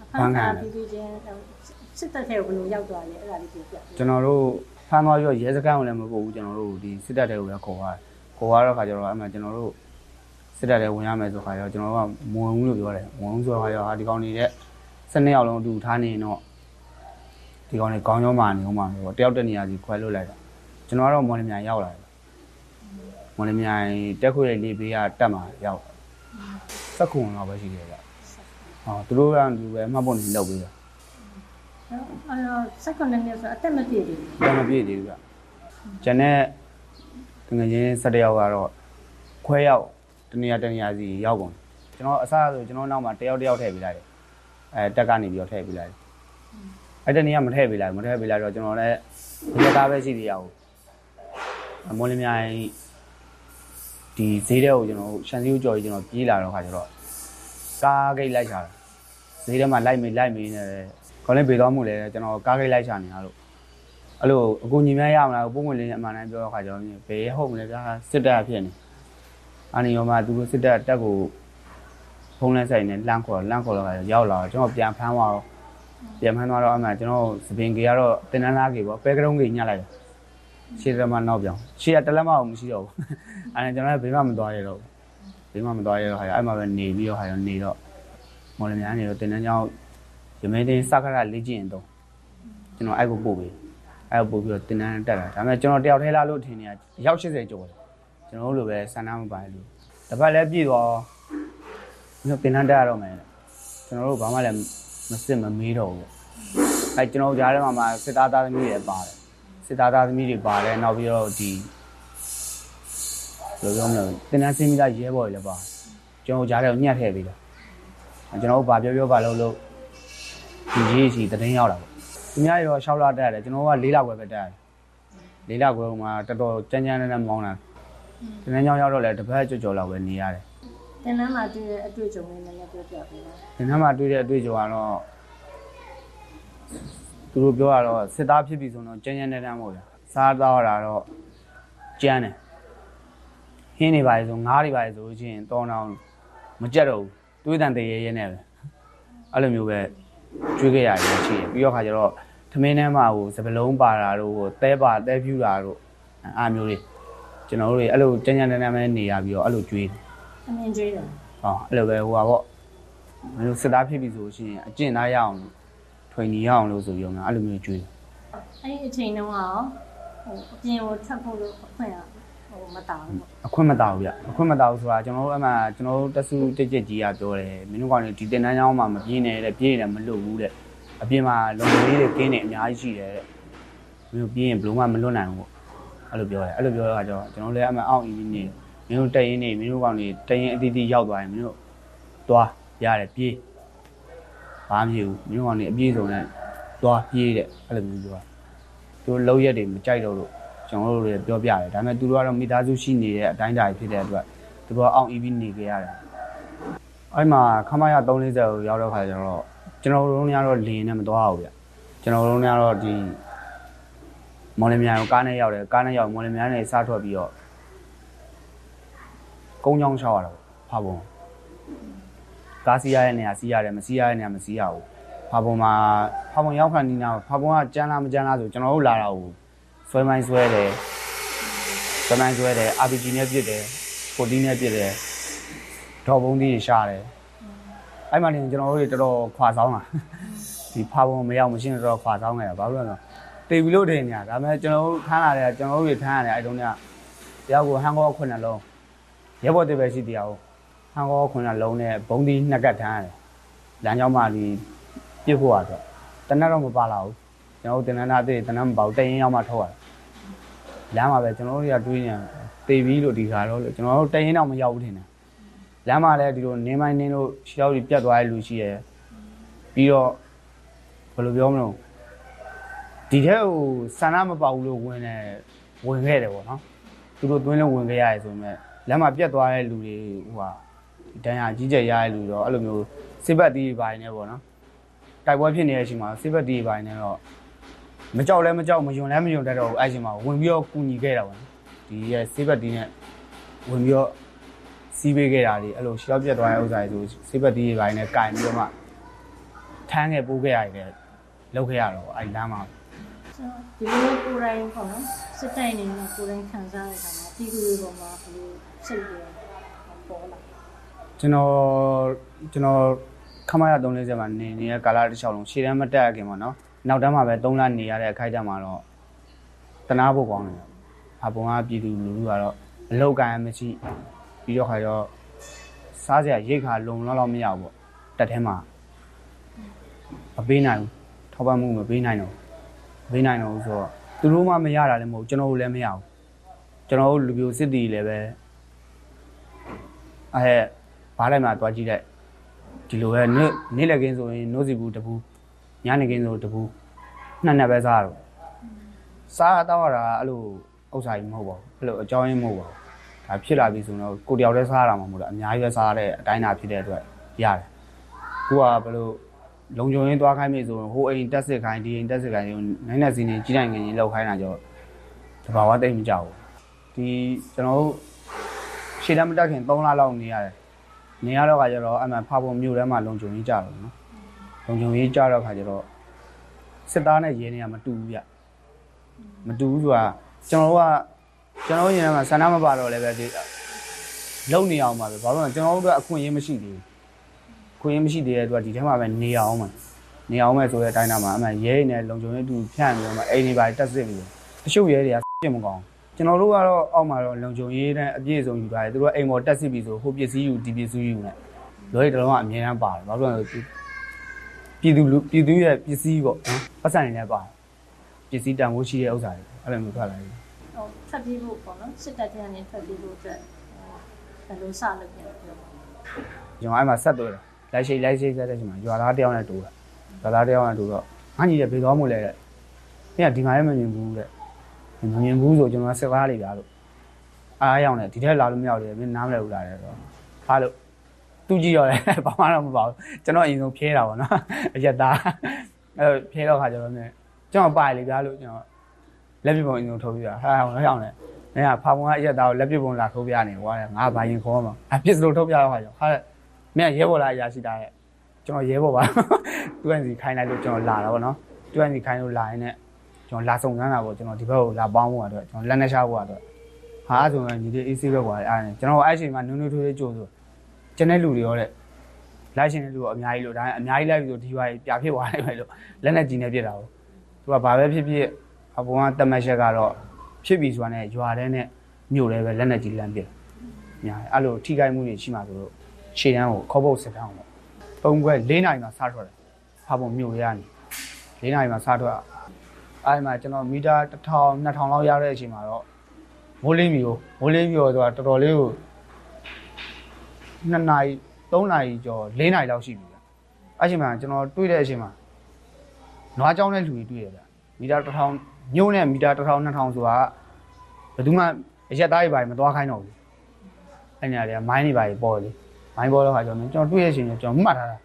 အဖမ်းခံပြီးပြီးချင်း စစ်တပ်ထဲကိုဘယ်လိုရောက်သွားလဲအဲ့ဒါလေးပြောပြပေးကျွန်တော်တို့ဖမ်းသွားပြီးတော့ရဲစခန်းကိုလည်းမပို့ဘူးကျွန်တော်တို့ဒီစစ်တပ်တွေကိုပဲခေါ်သွားတယ်ခေါ်သွားတော့ခါကျတော့အဲ့မှာကျွန်တော်တို့စစ်တပ်တွေဝင်ရမယ်ဆိုခါကျတော့ကျွန်တော်တို့ကမဝင်ဘူးလို့ပြောတယ်မဝင်ဘူးဆိုတော့ခါကျတော့ဟာဒီကောင်နေတဲ့စနေရောက်လုံးအတူထားနေရင်တော့ဒီကောင်တွေကောင်းကြောမာနေအောင်မှာလို့တယောက်တစ်နေရာစီခွဲလွတ်လိုက်တာကျွန်တော်ကတော့မော်လမြိုင်ရောက်လာတယ်မော်လမြိုင်တက်ခွေလေးပေးကတက်မှာရောက်စက်ခုံတော့ပဲရှိတယ်ဗျဟောသူတို့ကလူပဲမှတ်ဖို့နေလောက်ပေးတာ အဲ့တော့စက္ကန့်နဲ့ဆိုအသက်မပြည့်သေးဘူးတော့မပြည့်သေးဘူးဗျကျန်တဲ့တငယ်ချင်း၁၁ယောက်ကတော့ခွဲရောက်တနေရာတနေရာစီရောက်ကုန်ကျွန်တော်အစားဆိုကျွန်တော်နောက်မှာတယောက်တယောက်ထည့်ပေးလိုက်တယ်အဲတက်ကနေပြီးတော့ထည့်ပေးလိုက်တယ်အဲ့တနေရာမထည့်ပေးလိုက်ဘူးမထည့်ပေးလိုက်တော့ကျွန်တော်လည်းဒီသားပဲရှိသေးရအောင်မော်လမြိုင်ဒီဈေးတဲ့ကိုကျွန်တော်ရှန်စီကိုကြော်ကြီးကျွန်တော်ပြေးလာတော့ခါကျတော့ကားဂိတ်လိုက်ချတာဈေးထဲမှာလိုက်မေးလိုက်မေးနေတယ် ခေါင်းလေးပေသွားမှုလဲကျွန်တော်ကားဂိတ်လိုက်ချနေတာလို့အဲ့လိုအကူညီများရမလားပုံဝင်လေးအမှန်တမ်းပြောတော့ခါကျတော့ဘယ်ဟုတ်မလဲဗျာစစ်တပ်ဖြစ်နေအာနေရောမှာသူတို့စစ်တပ်တက်ကိုဖုံးလဲဆိုင်နဲ့လန့်ခေါ်လန့်ခေါ်တော့ရောက်လာတော့ကျွန်တော်ပြန်ဖမ်းသွားတော့ပြန်ဖမ်းသွားတော့အမှကျွန်တော်စပင်ကြီးကတော့တင်နန်းသားကြီးပေါ့ပဲကရုံးကြီးညှက်လိုက်တယ်ရှေ့သမားနောက်ပြောင်းရှေ့ကတလက်မအောင်မရှိတော့ဘူးအဲ့ဒါကျွန်တော်လည်းဘေးမှမသွားရတော့ဘေးမှမသွားရတော့ခါကျအဲ့မှာပဲနေပြီးတော့ခါကျနေတော့မော်လမြိုင်နေတော့တင်နန်းကျောင်း ရမင်းတင်စခရလေးကျင့်တော့ကျွန်တော်အဲ့ကိုပို့ပေးအဲ့ပို့ပြီးတော့တင်တန်းတက်တာဒါပေမဲ့ကျွန်တော်တယောက်ထဲလာလို့ထင်နေတာရောက်80ကျော်တယ်ကျွန်တော်တို့လိုပဲဆန္ဒမပါလို့တစ်ပတ်လည်းပြည့်သွားမြို့တင်တန်းတက်ရတော့မယ်ကျွန်တော်တို့ဘာမှလည်းမစစ်မမေးတော့ဘူးအဲ့ကျွန်တော်ကြားထဲမှာမှစစ်သားသားသမီးတွေပါတယ်စစ်သားသားသမီးတွေပါတယ်နောက်ပြီးတော့ဒီဘယ်လိုပြောမလဲတင်တန်းစင်းမိသားရဲဘော်တွေလည်းပါကျွန်တော်ကြားထဲကိုညှက်ထည့်ပေးတာကျွန်တော်တို့ဘာပြောပြောပါလို့လို့ ဒီကြီးစီတရင်ရောက်တာပေါ့သူများရော6လတက်ရတယ်ကျွန်တော်က4လခွဲပဲတက်ရတယ်4လခွဲမှာတော်တော်ကြမ်းကြမ်းနဲ့နဲ့မောင်းတာတနေ့ညောင်းရောက်တော့လဲတစ်ပတ်ကြော်ကြော်လောက်ပဲနေရတယ်တင်နန်းမှာတွေ့တဲ့အတွေ့အကြုံလေးနည်းနည်းပြောပြပေးပါဒီနေ့မှတွေ့တဲ့အတွေ့အကြုံကတော့သူတို့ပြောတာတော့စစ်သားဖြစ်ပြီဆိုတော့ကြမ်းကြမ်းနဲ့နဲ့မဟုတ်ဘူးစားတော့တာတော့ကြမ်းတယ်ဟင်းနေပါလေဆိုငားတွေပါလေဆိုချင်းတောင်းတောင်းမကြက်တော့ဘူးတွေးတန်တရေရဲနဲ့ပဲအဲ့လိုမျိုးပဲ ကျွေးခဲ့ရတယ်ရှိတယ်ပြီးတော့ခါကျတော့သမင်းထဲမှာဟိုစပလုံးပါတာတို့ဟိုသဲပါသဲဖြူတာတို့အားမျိုးတွေကျွန်တော်တို့တွေအဲ့လိုကြမ်းကြမ်းနဲ့နဲ့ပဲနေရပြီးတော့အဲ့လိုကျွေးတယ်အမြင်ကျွေးတယ်ဟောအဲ့လိုပဲဟိုပါပေါ့မင်းတို့စစ်သားဖြစ်ပြီဆိုရှင်အကျင့်သားရအောင်လို့ထွင်နေရအောင်လို့ဆိုပြီးတော့ငါအဲ့လိုမျိုးကြွေးတယ်အဲ့ဒီအချိန်တုန်းကရောဟိုအပြင်ကိုထပ်ဖို့လို့အခွင့်ရ ဟိုမတောင်းဘူးပေါ့အခွင့်မတောက်ဘူးဗျအခွင့်မတောက်ဆိုတာကျွန်တော်တို့အမှကျွန်တော်တို့တက်စုတက်ကြက်ကြီးကပြောတယ်မင်းတို့ကောင်တွေဒီတင်တန်းကျောင်းမှာမပြေးနဲ့တဲ့ပြေးနေတယ်မလွတ်ဘူးတဲ့အပြင်မှာလုံခြုံရေးတွေကင်းနေအများကြီးရှိတယ်တဲ့မင်းတို့ပြေးရင်ဘယ်လို့မှမလွတ်နိုင်ဘူးပေါ့အဲ့လိုပြောတယ်အဲ့လိုပြောတော့ကျွန်တော်လည်းအမှအောက်အီးနေမင်းတို့တက်ရင်နေမင်းတို့ကောင်တွေတက်ရင်အတီးတီးရောက်သွားရင်မင်းတို့သွားရတယ်ပြေးဘာမှမဖြစ်ဘူးမင်းတို့ကောင်တွေအပြေးစုံနဲ့သွားပြေးတဲ့အဲ့လိုမျိုးပြောတာသူတို့လောက်ရက်တွေမကြိုက်တော့လို့ ကျွန်တော်တို့လည်းပြောပြတယ်ဒါပေမဲ့သူတို့ကတော့မိသားစုရှိနေတဲ့အတိုင်းအတာဖြစ်တဲ့အတွက်သူတို့ကအောင် EV နေကြရတယ်အဲ့မှာခမရ340ကိုရောက်တော့ခါကျတော့ကျွန်တော်တို့ကတော့လင်းနဲ့မသွားဘူးဗျကျွန်တော်တို့ကတော့ဒီမော်လမြိုင်ကိုကားနဲ့ရောက်တယ်ကားနဲ့ရောက်မော်လမြိုင်နဲ့စားထွက်ပြီးတော့ကုန်းချောင်းချောက်ရတော့ဖာပုံကားစီးရတဲ့နေရာစီးရတယ်မစီးရတဲ့နေရာမစီးရဘူးဖာပုံမှာဖာပုံရောက်ခါနီးနာဖာပုံကကြမ်းလားမကြမ်းလားဆိုကျွန်တော်တို့လာတာကို ဆွဲမိုင်းဆွဲတယ်ဆွဲမိုင်းဆွဲတယ် RPG နဲ့ပြစ်တယ်40နဲ့ပြစ်တယ်ဒေါ်ဘုံကြီးရှာတယ်အဲ့မှနေကျွန်တော်တို့တွေတော်တော်ခွာဆောင်တာဒီဖာပုံမရောက်မရှင်းတော့ခွာဆောင်ခဲ့တာဘာလို့လဲဆိုတော့တေပြီလို့တင်နေတာဒါပေမဲ့ကျွန်တော်တို့ထမ်းလာတယ်ကျွန်တော်တို့တွေထမ်းရတယ်အဲ့တုန်းကတရားကိုဟန်ကောခုနှစ်လုံးရဲဘော်တေပဲရှိတရားကိုဟန်ကောခုနှစ်လုံးနဲ့ဘုံဒီနှစ်ကတ်ထမ်းရတယ်လမ်းကြောင်းမှာဒီပြစ်ဖို့ရတော့တနက်တော့မပါလာဘူးကျွန်တော်တို့တင်နန်းသားအသေးတင်နန်းမပေါ့တရင်ရောက်မှထုတ်ရတယ် လမ်းမှာပဲကျွန်တော်တို့တွေကတွေးနေတေပြီးလို့ဒီခါတော့လို့ကျွန်တော်တို့တရင်တော့မရောက်ဘူးထင်တယ်လမ်းမှာလည်းဒီလိုနင်းမိုင်းနင်းလို့ရှောက်ပြီးပြတ်သွားတဲ့လူရှိရယ်ပြီးတော့ဘယ်လိုပြောမလို့ဒီထက်ဟိုဆန္ဒမပေါဘူးလို့ဝင်နေဝင်ခဲ့တယ်ပေါ့နော်သူတို့သွင်းလို့ဝင်ခဲ့ရတယ်ဆိုပေမဲ့လမ်းမှာပြတ်သွားတဲ့လူတွေဟိုဟာဒဏ်ရာကြီးကျယ်ရတဲ့လူတော့အဲ့လိုမျိုးစစ်ဘက်တီးပိုင်းနေပေါ့နော်တိုက်ပွဲဖြစ်နေတဲ့အချိန်မှာစစ်ဘက်တီးပိုင်းနေတော့ မကြောက်လဲမကြောက်မယွန်လဲမယွန်တတ်တော့ဘူးအဲ့ချိန်မှာဝင်ပြီးတော့ကူညီခဲ့တာပေါ့နော်ဒီရဲ့ဆေးဘက်တီးနဲ့ဝင်ပြီးတော့စီးပေးခဲ့တာတွေအဲ့လိုရှောက်ပြတ်သွားတဲ့ဥစ္စာတွေဆိုဆေးဘက်တီးတွေပိုင်းနဲ့ကင်ပြီးတော့မှထမ်းခဲ့ပိုးခဲ့ရတယ်လောက်ခဲ့ရတော့အဲ့လမ်းမှာဆိုတော့ဒီလိုကိုယ်တိုင်ပေါ့နော်စစ်တိုင်နေနဲ့ကိုယ်တိုင်ခံစားရတာမှာဒီကူတွေပေါ်မှာဘယ်လိုစိတ်တွေပေါ်လာကျွန်တော်ကျွန်တော်ခမရ340မှာနေနေတဲ့ကာလတစ်လျှောက်လုံးရှေ့တန်းမတက်ရခင်ပေါ့နော် နောက်တန်းမှာပဲ3လနေရတဲ့အခိုက်အတန့်မှာတော့တနာဖို့ကောင်းတယ်အပုံကပြည်သူလူထုကတော့အလောက်ကန်မရှိပြီးတော့ခါကျတော့စားစရာရိတ်ခါလုံလောက်လောက်မရဘူးပေါ့တက်ထဲမှာမပေးနိုင်ဘူးထောက်ပံ့မှုမပေးနိုင်တော့မပေးနိုင်တော့ဘူးဆိုတော့သူတို့မှမရတာလည်းမဟုတ်ကျွန်တော်တို့လည်းမရဘူးကျွန်တော်တို့လူပြိုစစ်တီလည်းပဲအဲဘားလိုက်မှာတွားကြည့်လိုက်ဒီလိုပဲနေ့နေ့လည်ကင်းဆိုရင်နို့စီဘူးတပူ ညနေကင်းဆိုတပူနှစ်နှစ်ပဲစားရတော့စားတော့ရတာအဲ့လိုဥစ္စာကြီးမဟုတ်ပါဘူးအဲ့လိုအကြောင်းရင်းမဟုတ်ပါဘူးဒါဖြစ်လာပြီဆိုတော့ကိုတယောက်တည်းစားရတာမှမဟုတ်တော့အများကြီးပဲစားရတဲ့အတိုင်းအတာဖြစ်တဲ့အတွက်ရတယ်ကိုကဘယ်လိုလုံခြုံရေးသွားခိုင်းပြီဆိုရင်ဟိုအိမ်တက်စစ်ခိုင်းဒီအိမ်တက်စစ်ခိုင်းဒီနိုင်တဲ့စီနေကြီးနိုင်ငင်ကြီးလောက်ခိုင်းတာကြောတဘာဝတိတ်မကြောက်ဘူးဒီကျွန်တော်တို့ရှေ့တမ်းမတက်ခင်3လလောက်နေရတယ်နေရတော့ခါကျတော့အမှန်ဖာပုံမြို့ထဲမှာလုံခြုံရေးကြတော့နော် လုံခြုံရေးကြတော့ခါကျတော့စစ်သားနဲ့ရဲနေရမတူဘူးဗျမတူဘူးဆိုတာကျွန်တော်တို့ကကျွန်တော်တို့ရင်ထဲမှာဆန္ဒမပါတော့လည်းပဲဒီလုံနေအောင်ပါပဲဘာလို့လဲကျွန်တော်တို့ကအခွင့်အရေးမရှိသေးဘူးအခွင့်အရေးမရှိသေးတဲ့အတွက်ဒီထဲမှာပဲနေအောင်မှာနေအောင်မဲ့ဆိုတဲ့အတိုင်းသားမှာအမှန်ရဲနေလုံခြုံရေးတူဖြန့်ပြီးတော့မှအိမ်နေပါတက်စစ်ပြီးတော့တချို့ရဲတွေကပြစ်မကောင်းကျွန်တော်တို့ကတော့အောက်မှာတော့လုံခြုံရေးနဲ့အပြည့်အစုံယူထားတယ်သူတို့ကအိမ်ပေါ်တက်စစ်ပြီးဆိုဟိုပစ္စည်းယူဒီပစ္စည်းယူနဲ့လွယ်တလုံးကအမြဲတမ်းပါတယ်ဘာလို့လဲဆို ပြည်သူလူပြည်သူရဲ့ပစ္စည်းပေါ့နော်ပတ်စံနေလည်းပါတယ်ပစ္စည်းတန်ဖိုးရှိတဲ့ဥစ္စာတွေအဲ့လိုမျိုးထွက်လာတယ်ဟိုထွက်ပြေးဖို့ပေါ့နော်စစ်တပ်ထဲကနေထွက်ပြေးဖို့အတွက်ဟိုဘယ်လိုစလုပ်ပြန်ပြောပါကျွန်တော်အဲ့မှာဆက်သွဲတယ်လိုက်ရှိလိုက်ရှိဆက်တဲ့ချိန်မှာရွာသားတယောက်နဲ့တူတာရွာသားတယောက်နဲ့တူတော့ငါညီတဲ့ဘေးသွားမှုလဲတဲ့။အဲ့ကဒီမှာလည်းမမြင်ဘူးတဲ့။မမြင်ဘူးဆိုကျွန်တော်ကစစ်သားလေးပြားလို့အားအရောက်နေဒီထက်လာလို့မရောက်လေမင်းနားမလဲဘူးလားတဲ့ဆိုတော့အားလို့ သူကြည့်ရောလေဘာမှတော့မပါဘူးကျွန်တော်အရင်ဆုံးဖြဲတာပေါ့နော်အရက်သားအဲ့ဖြဲတော့ခါကျတော့မြင်ကျွန်တော်ပါလေပြားလို့ကျွန်တော်လက်ပြပုံအရင်ဆုံးထုတ်ပြတာဟာဟောရောက်နေမင်းကဖာပုံကအရက်သားကိုလက်ပြပုံလာထုတ်ပြနေကွာငါဘာရင်ခေါ်မှာအပြစ်စလို့ထုတ်ပြတော့ခါကျဟာမင်းကရဲဘော်လားအရာရှိတာရဲ့ကျွန်တော်ရဲဘော်ပါသူကစီခိုင်းလိုက်လို့ကျွန်တော်လာတာပေါ့နော်သူကစီခိုင်းလို့လာရင်လည်းကျွန်တော်လာစုံစမ်းတာပေါ့ကျွန်တော်ဒီဘက်ကိုလာပေါင်းဖို့အတွက်ကျွန်တော်လက်နဲ့ရှာဖို့အတွက်ဟာအဲ့ဆိုရင်ညီလေးအေးဆေးပဲကွာအဲ့ဒါကျွန်တော်အဲ့ချိန်မှာနုံနုံထွေးထွေးကြိုးဆို ကျန်တဲ့လူတွေရောတဲ့လိုက်ရှင်တဲ့လူကအများကြီးလို့ဒါအများကြီးလိုက်ပြီးဆိုဒီဘက်ပြဖြစ်သွားတယ်ပဲလို့လက်နဲ့ကြည်နေပြစ်တာကိုသူကဘာပဲဖြစ်ဖြစ်အပေါ်ကတမက်ချက်ကတော့ဖြစ်ပြီဆိုတာနဲ့ရွာတဲ့နဲ့မြို့လည်းပဲလက်နက်ကြီးလမ်းပြစ်ညာအဲ့လိုထိခိုက်မှုတွေရှိမှဆိုလို့ရှေ့တန်းကိုခေါ်ဖို့စစ်တောင်းပေါ့ပုံကွဲ၄နိုင်မှာစားထွက်တယ်ဖာပုံမြို့ရနေ၄နိုင်မှာစားထွက်အဲ့မှာကျွန်တော်မီတာ1000 2000လောက်ရတဲ့အချိန်မှာတော့မိုးလေးမျိုးမိုးလေးမျိုးဆိုတာတော်တော်လေးကို 2နာရီ3နာရီကျော်4နာရီလောက်ရှိပြီဗျအဲ့ချိန်မှာကျွန်တော်တွေ့တဲ့အချိန်မှာနွားကြောင်းတဲ့လူတွေတွေ့ရဗျမီတာ1000ညို့နဲ့မီတာ1000 2000ဆိုတာဘယ်သူမှအရက်သားတွေပါမသွားခိုင်းတော့ဘူးအဲ့ညာတွေကမိုင်းတွေပါပေါ်လေမိုင်းပေါ်တော့ခါကျွန်တော်ကျွန်တော်တွေ့ရတဲ့အချိန်ကျကျွန်တော်မှတ်ထားတာ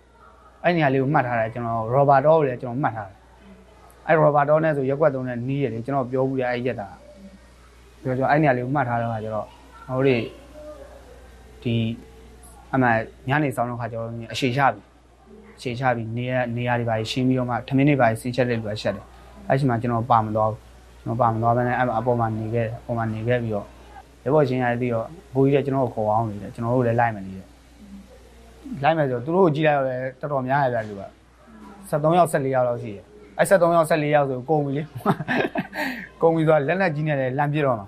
အဲ့နေရာလေးကိုမှတ်ထားတယ်ကျွန်တော်ရော်ဘာတော့ကိုလည်းကျွန်တော်မှတ်ထားတယ်အဲ့ရော်ဘာတော့နဲ့ဆိုရက်ွက်သုံးနဲ့နီးရတယ်ကျွန်တော်ပြောဘူးရအဲ့ရက်တာပြောကျွန်တော်အဲ့နေရာလေးကိုမှတ်ထားတော့ခါကျတော့ဟိုတွေဒီ အမှညနေဆောင်တော့ခါကျတော့အရှိချပြီအရှိချပြီနေရနေရာတွေပါရှင်းပြီးတော့မှထမင်းတွေပါဆင်းချက်တဲ့လူကရှက်တယ်အဲ့ချိန်မှာကျွန်တော်ပါမတော့ကျွန်တော်ပါမတော့ဘဲနဲ့အဲ့အပေါ်မှာနေခဲ့အပေါ်မှာနေခဲ့ပြီးတော့ရပေါ်ချင်းရပြီးတော့ဘိုးကြီးကကျွန်တော်ကိုခေါ်အောင်နေတယ်ကျွန်တော်တို့လည်းလိုက်မနေတယ်လိုက်မယ်ဆိုသူတို့ကိုကြည့်လိုက်တော့လည်းတော်တော်များရပြလူက73ယောက်14ယောက်လောက်ရှိတယ်အဲ့73ယောက်14ယောက်ဆိုကုန်ပြီလေကုန်ပြီဆိုတော့လက်လက်ကြီးနဲ့လည်းလမ်းပြတော့မှာ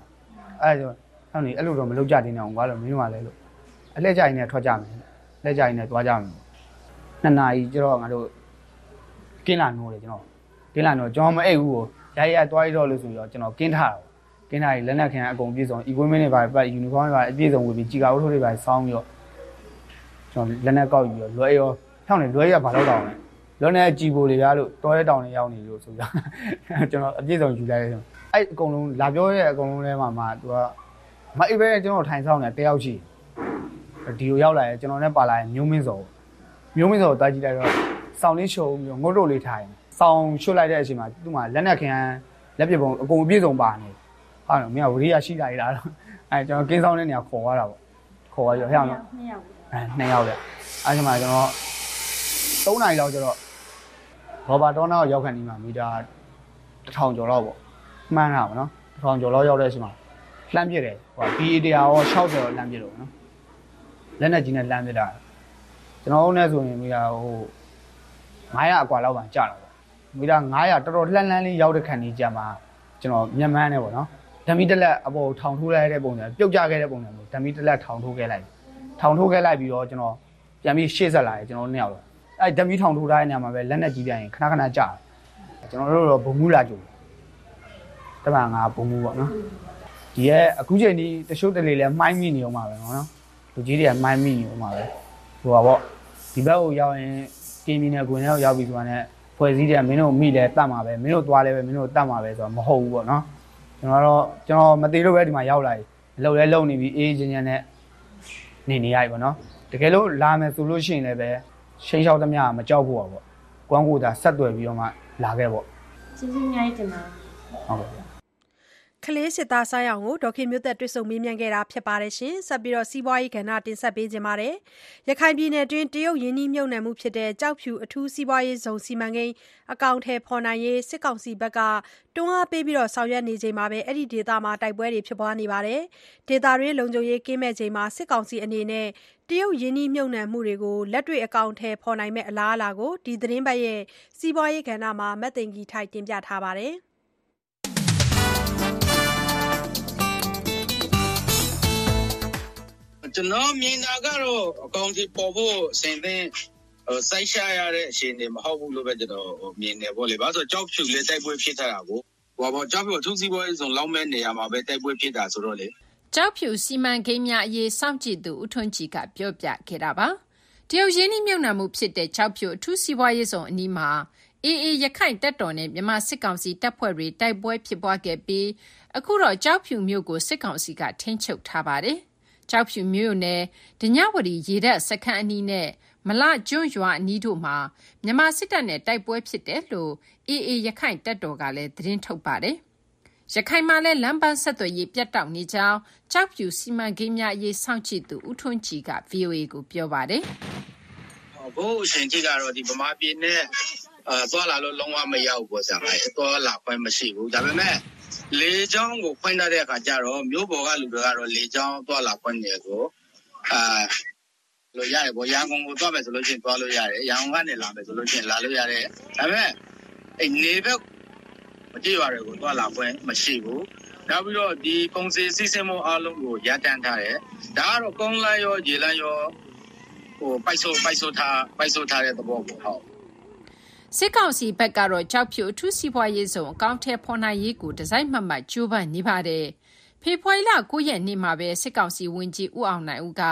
အဲ့ဒါဆိုဟောင်းနေအဲ့လိုတော့မလုပ်ကြတင်အောင်ကွာလို့မင်းတို့ကလည်းလို့ အလက်ကြိုင်နဲ့ထွက်ကြမယ်လက်ကြိုင်နဲ့သွားကြမယ်နှစ်နာရီကျတော့ငါတို့ကင်းလာနိုးတယ်ကျွန်တော်ကင်းလာနိုးကျွန်တော်မအိပ်ဘူးကိုရိုက်ရိုက်သွားရတော့လို့ဆိုပြီးတော့ကျွန်တော်ကင်းထားတာကင်းထားရင်လက်နက်ခံအကုန်ပြည့်စုံ equipment တွေပါပတ် uniform တွေပါအပြည့်စုံဝင်ပြီးကြီးကာဝတ်ထိုးတွေပါစောင်းပြီးတော့ကျွန်တော်လက်နက်ကောက်ယူပြီးတော့လွယ်ရောထောင်းနေလွယ်ရဘာလို့တောင်းလဲလွယ်နေကြည်ပိုလေရလို့တောရဲတောင်နေရောက်နေလို့ဆိုကြကျွန်တော်အပြည့်စုံယူလိုက်တယ်အဲ့အကုန်လုံးလာပြောတဲ့အကုန်လုံးထဲမှာမှသူကမအိပ်ပဲကျွန်တော်ထိုင်ဆောင်နေတယောက်ရှိ ဒီကိုရောက်လာရင်ကျွန်တော်နဲ့ပါလာရင်မျိုးမင်းစောမျိုးမင်းစောကိုတားကြည့်လိုက်တော့စောင်းလေးရှုံပြီးငုတ်တို့လေးထားရင်စောင်းရှုတ်လိုက်တဲ့အချိန်မှာသူ့မှာလက်နက်ခံလက်ပစ်ပုံအကုန်အပြည့်စုံပါနေဟာတော့မင်းကဝရိယရှိလာရလားအဲကျွန်တော်ကင်းဆောင်တဲ့နေရာခေါ်သွားတာပေါ့ခေါ်သွားပြီးတော့ဟဲ့အောင်နှစ်ယောက်အဲနှစ်ယောက်လေအဲချိန်မှာကျွန်တော်3နာရီလောက်ကျတော့ရောဘာဒေါနာကိုရောက်ခံနေမှာမီတာ1000ကျော်လောက်ပေါ့မှန်းတာပေါ့နော်1000ကျော်လောက်ရောက်တဲ့အချိန်မှာလှမ်းပြစ်တယ်ဟို BA တရားရော60လှမ်းပြစ်တော့နော် လက်နဲ့ကြီးနဲ့လှမ်းပြစ်တာကျွန်တော်တို့နဲ့ဆိုရင်မီတာဟို900အကွာလောက်ပါကြာတာပေါ့မီတာ900တော်တော်လှမ်းလှမ်းလေးရောက်တဲ့ခံနေကြမှာကျွန်တော်မျက်မှန်းနေပေါ့နော်ဓမီတက်လက်အပေါ်ထောင်ထိုးလိုက်တဲ့ပုံစံပြုတ်ကျခဲ့တဲ့ပုံစံမျိုးဓမီတက်လက်ထောင်ထိုးခဲ့လိုက်ထောင်ထိုးခဲ့လိုက်ပြီးတော့ကျွန်တော်ပြန်ပြီးရှေ့ဆက်လာတယ်ကျွန်တော်နှစ်ယောက်တော့အဲ့ဓမီထောင်ထိုးထားတဲ့နေရာမှာပဲလက်နဲ့ကြီးပြန်ရင်ခဏခဏကြာတယ်ကျွန်တော်တို့တော့ဘုံမူလာကြိုတမန်ငါဘုံမူပေါ့နော်ဒီရဲ့အခုချိန်ဒီတချို့တလေလဲမှိုင်းမိနေအောင်ပါပဲနော် လူကြီးတွေကမှိုင်းမိနေအောင်ပါပဲဟိုပါပေါ့ဒီဘက်ကိုရောက်ရင်ကင်းမီနဲ့ကွင်ထဲကိုရောက်ပြီဆိုတာနဲ့ဖွဲ့စည်းတယ်မင်းတို့မိလဲတတ်မှာပဲမင်းတို့သွားလဲပဲမင်းတို့တတ်မှာပဲဆိုတော့မဟုတ်ဘူးပေါ့နော်ကျွန်တော်တော့ကျွန်တော်မသေးလို့ပဲဒီမှာရောက်လာပြီအလုပ်လဲလုပ်နေပြီအေးချင်းချင်းနဲ့နေနေရပြီပေါ့နော်တကယ်လို့လာမယ်ဆိုလို့ရှိရင်လည်းပဲရှိန်လျှောက်သမျှမကြောက်ဖို့ပါပေါ့ကွမ်းကိုသာဆက်သွယ်ပြီးတော့မှလာခဲ့ပေါ့ကျေးဇူးအများကြီးတင်ပါတယ်ဟုတ်ကဲ့ ကလေးစစ်သား ဆိုင်းအောင်ကို ဒေါခင်မျိုးသက်တွေ့ဆုံမေးမြန်းခဲ့တာဖြစ်ပါတယ်ရှင်။ဆက်ပြီးတော့စီးပွားရေးကဏ္ဍ တင်ဆက်ပေးခြင်းပါတယ်။ရခိုင်ပြည်နယ်တွင်း တရုတ်ရင်းနှီးမြှုပ်နှံမှုဖြစ်တဲ့ကြောက်ဖြူ အထူးစီးပွားရေးဇုံစီမံကိန်း အကောင့်ထဲဖော်နိုင်ရေး စစ်ကောင်စီဘက်က တွန်းအားပေးပြီးတော့ဆောင်ရွက်နေချိန်မှာပဲအဲ့ဒီဒေသမှာ တိုက်ပွဲတွေ ဖြစ်ပွားနေပါတယ်။ဒေသတွင်း လုံခြုံရေးကင်းမဲ့ချိန်မှာ စစ်ကောင်စီအနေနဲ့ တရုတ်ရင်းနှီးမြှုပ်နှံမှုတွေကို လက်တွေ့ အကောင့်ထဲဖော်နိုင်မဲ့အလားအလာကို ဒီသတင်းပတ်ရဲ့စီးပွားရေးကဏ္ဍမှာမတ်သိင်ကြီးထိုက် တင်ပြထားပါတယ်။ ကျွန်တော်မြင်တာကတော့အကောင့်ကြီးပေါ်ဖို့အစဉ်သင်းဟိုစိုက်ရှာရတဲ့အခြေအနေမဟုတ်ဘူးလို့ပဲကျွန်တော်ဟိုမြင်တယ်ပေါ့လေ။ဘာလို့ဆိုတော့ကြောက်ဖြူလေးတိုက်ပွဲဖြစ်ထားတာကိုဟိုဘောကြောက်ဖြူအထူးစီးပွားရေးဆောင်လောက်မဲ့နေရာမှာပဲတိုက်ပွဲဖြစ်တာဆိုတော့လေကျောက်ဖြူစီမံကိန်းများအရေးစောင့်ကြည့်သူဦးထွန်းကြည်ကပြောပြခဲ့တာပါ။တရုတ်ရင်းနှီးမြှုပ်နှံမှုဖြစ်တဲ့ကျောက်ဖြူအထူးစီးပွားရေးဇုံအနီးမှာအေအေရခိုင်တပ်တော်နဲ့မြန်မာစစ်ကောင်စီတပ်ဖွဲ့တွေတိုက်ပွဲဖြစ်ပွားခဲ့ပြီးအခုတော့ကျောက်ဖြူမြို့ကိုစစ်ကောင်စီကထိန်းချုပ်ထားပါတယ်။ ကျောက်ဖြူမြို့နယ်ဒညဝတီရေတပ်စခန်းအနီးနဲ့ မလကျွန်းရွာအနီးတို့မှာ မြန်မာစစ်တပ်နဲ့ တိုက်ပွဲဖြစ်တယ်လို့အေအေရခိုင်တပ်တော်ကလည်း သတင်းထုတ်ပါတယ်။ရခိုင်မှာလည်း လမ်းပန်းဆက်သွယ်ရေး ပြတ်တောက်နေကြောင်း ကျောက်ဖြူစီမံကိန်းများအရေး စောင့်ကြည့်သူ ဦးထွန်းကြည်က VOA ကို ပြောပါတယ်။ဘို့အရှင်ကြီးကတော့ဒီဗမာပြည်နဲ့အဲသွားလာလို့ လုံးဝမရောက်ဘူးပေါ့ဆရာမ။သွားလာခွင့်မရှိဘူး။ဒါပေမဲ့ လေချောင်းကို ဖွင့်ထားတဲ့အခါကျတော့ မြို့ပေါ်ကလူတွေကတော့ လေချောင်းသွားလာခွင့်တွေကိုအာလို့ရတယ်ပေါ့ရန်ကုန်ကို သွားမယ်ဆိုလို့ရှိရင် သွားလို့ရတယ် ရန်ကုန်ကနေ လာမယ်ဆိုလို့ရှိရင် လာလို့ရတယ် ဒါပေမဲ့အဲနေဘက်မကြည့်ရတယ်ကို သွားလာခွင့်မရှိဘူး နောက်ပြီးတော့ဒီကုန်စည်စီးဆင်းမှု အားလုံးကို ရပ်တန့်ထားတယ် ဒါကတော့ ကုန်းလမ်းရော ရေလမ်းရောဟိုပိုက်ဆိုပိုက်ဆိုထားပိုက်ဆိုထားတဲ့သဘောပေါ့ဟုတ် စစ်ကောင်စီဘက်ကတော့ကြောက်ဖြူ အထူးစီးပွားရေးဆောင်အကောင့်ထဲဖော်နိုင်ရေးကိုဒီဇိုင်းမှတ်မှတ် ကြိုးပမ်းနေပါတယ် ဖေဖော်ဝါရီလ9ရက်နေ့မှာပဲ စစ်ကောင်စီဝန်ကြီး ဦးအောင်နိုင်ဦးက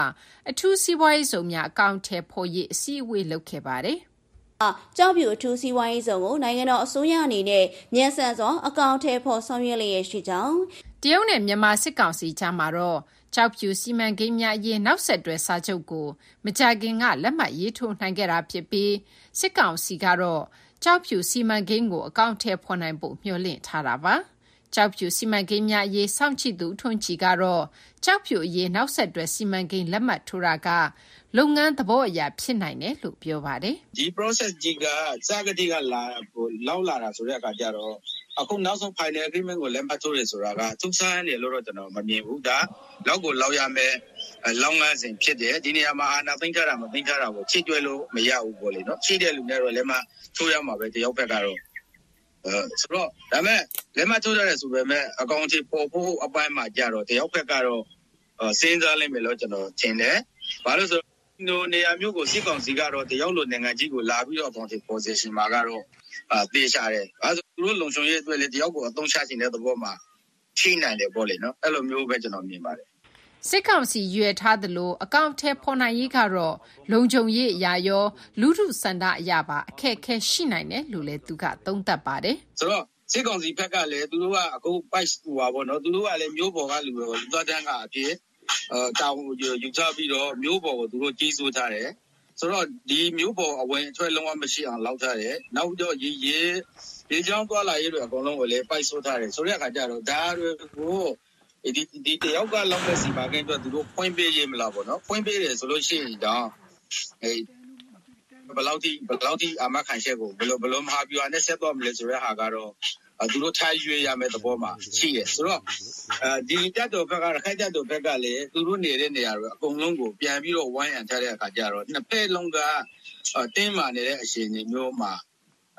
အထူးစီးပွားရေးဆောင်များ အကောင့်ထဲဖော်ရေး အစည်းအဝေး လုပ်ခဲ့ပါတယ်။ကြောက်ဖြူ အထူးစီးပွားရေးဆောင်ကို နိုင်ငံတော်အစိုးရအနေနဲ့ မြန်ဆန်စွာ အကောင့်ထဲပေါ်ဆောင်ရွက်လျက်ရှိကြောင်း တရုတ်နဲ့ မြန်မာစစ်ကောင်စီကြားမှာတော့ ကျောက်ဖြူစီမံကိန်းများအရေး နောက်ဆက်တွဲ စာချုပ်ကို မကြာခင်က လက်မှတ်ရေးထိုးနိုင်ခဲ့တာဖြစ်ပြီး စစ်ကောင်စီကတော့ ကျောက်ဖြူစီမံကိန်းကို အကောင့်ထဲဖော်နိုင်ဖို့ မျှော်လင့်ထားတာပါ ကျောက်ဖြူစီမံကိန်းများအရေး စောင့်ကြည့်သူထွန်းကြည်ကတော့ ကျောက်ဖြူအရေး နောက်ဆက်တွဲ စီမံကိန်း လက်မှတ်ထိုးတာက လုပ်ငန်းသဘောအရာဖြစ်နိုင်တယ်လို့ ပြောပါတယ် ဒီ process ကြီးကစကတိကလာဟိုလောက်လာတာဆိုတဲ့အခါကျတော့ အခုနောက်ဆုံး final agreement ကို လက်မှတ်ထိုးရဆိုတာကသူစားရနေလို့တော့ ကျွန်တော်မမြင်ဘူး ဒါလောက်ကိုလောက်ရမယ်အဲလောက်ငန်းစဉ်ဖြစ်တယ် ဒီနေရာမှာ အာနာသိမ့်ထားတာ မသိမ့်ထားတာကို ချိကျွဲလို့ မရဘူးပေါ့လေနော်ချိတဲ့လူနဲ့တော့ လက်မှတ်ထိုးရမှာပဲ တယောက်ဘက်ကတော့အဲဆိုတော့ ဒါမဲ့ လက်မှတ်ထိုးရတယ်ဆိုပေမဲ့ အကောင့်ချပေါ်ဖို့ အပိုင်းမှာကြတော့ တယောက်ဘက်ကတော့အဲစဉ်းစားလိမ့်မယ်လို့ ကျွန်တော်ထင်တယ် ဘာလို့ဆိုနိုနေရာမျိုးကို စစ်ကောင်စီကတော့ တယောက်လို နိုင်ငံကြီးကို လာပြီးတော့ အကောင့်ချ position မှာကတော့ အာတေးချတယ်အဲဆို သူတို့လုံခြုံရေးအတွက်လေတယောက်ကို အသုံးချခြင်းတဲ့သဘောမှာချိနိုင်တယ်ပေါ့လေနော် အဲ့လိုမျိုးပဲ ကျွန်တော်မြင်ပါတယ် စစ်ကောင်စီရွယ်ထားသလို အကောင့်ထဲဖော်နိုင်ရေးကတော့ လုံခြုံရေးအရာရော လူထုစန္ဒအရာပါ အခက်အခဲရှိနိုင်တယ်လို့လည်း သူက သုံးသပ်ပါတယ် ဆိုတော့ စစ်ကောင်စီဘက်ကလည်း သူတို့က အခုပိုက်ဟိုပါဗောနော်သူတို့ကလည်းမျိုးပေါ်ကလူတွေလူသားတန်းကအဖြစ်အဲတောင်းယူချပြီးတော့မျိုးပေါ်ကို သူတို့ ကြီးစိုးထားတယ် ဆိုတော့ ဒီမျိုးပေါ်အဝင်အထွက် လုံးဝမရှိအောင်လောက်ထားတယ် နောက်ပြီးတော့ ရေရေရေချောင်းသွားလာရေးတွေ အကုန်လုံးကိုလည်း ပိုက်ဆိုးထားတယ် ဆိုတဲ့အခါကျတော့ ဒါတွေကို ဒီဒီတယောက်ကလောက်တဲ့ စီပါကင်းအတွက် သူတို့ဖွင့်ပေးရေးမလားဗောနော်ဖွင့်ပေးတယ်ဆိုလို့ရှိရင်တော့အဲဘယ်လောက်ထိဘယ်လောက်ထိ အာမခံချက်ကိုဘယ်လို ဘယ်လို မဟာဗျူဟာနဲ့ ဆက်သွားမလဲဆိုတဲ့ဟာကတော့အဲ သူတို့ထားရွေးရမယ့်သဘောမှာရှိရဆိုတော့အဲဒီတက်တော်ဘက်ကခိုက်တက်တော်ဘက်ကလည်းသူတို့နေတဲ့နေရာတွေအကုန်လုံးကိုပြန်ပြီးတော့ဝိုင်းရံထားတဲ့အခါကျတော့နှစ်ဖက်လုံးကအဲတင်းမာနေတဲ့အချိန်မျိုးမှာ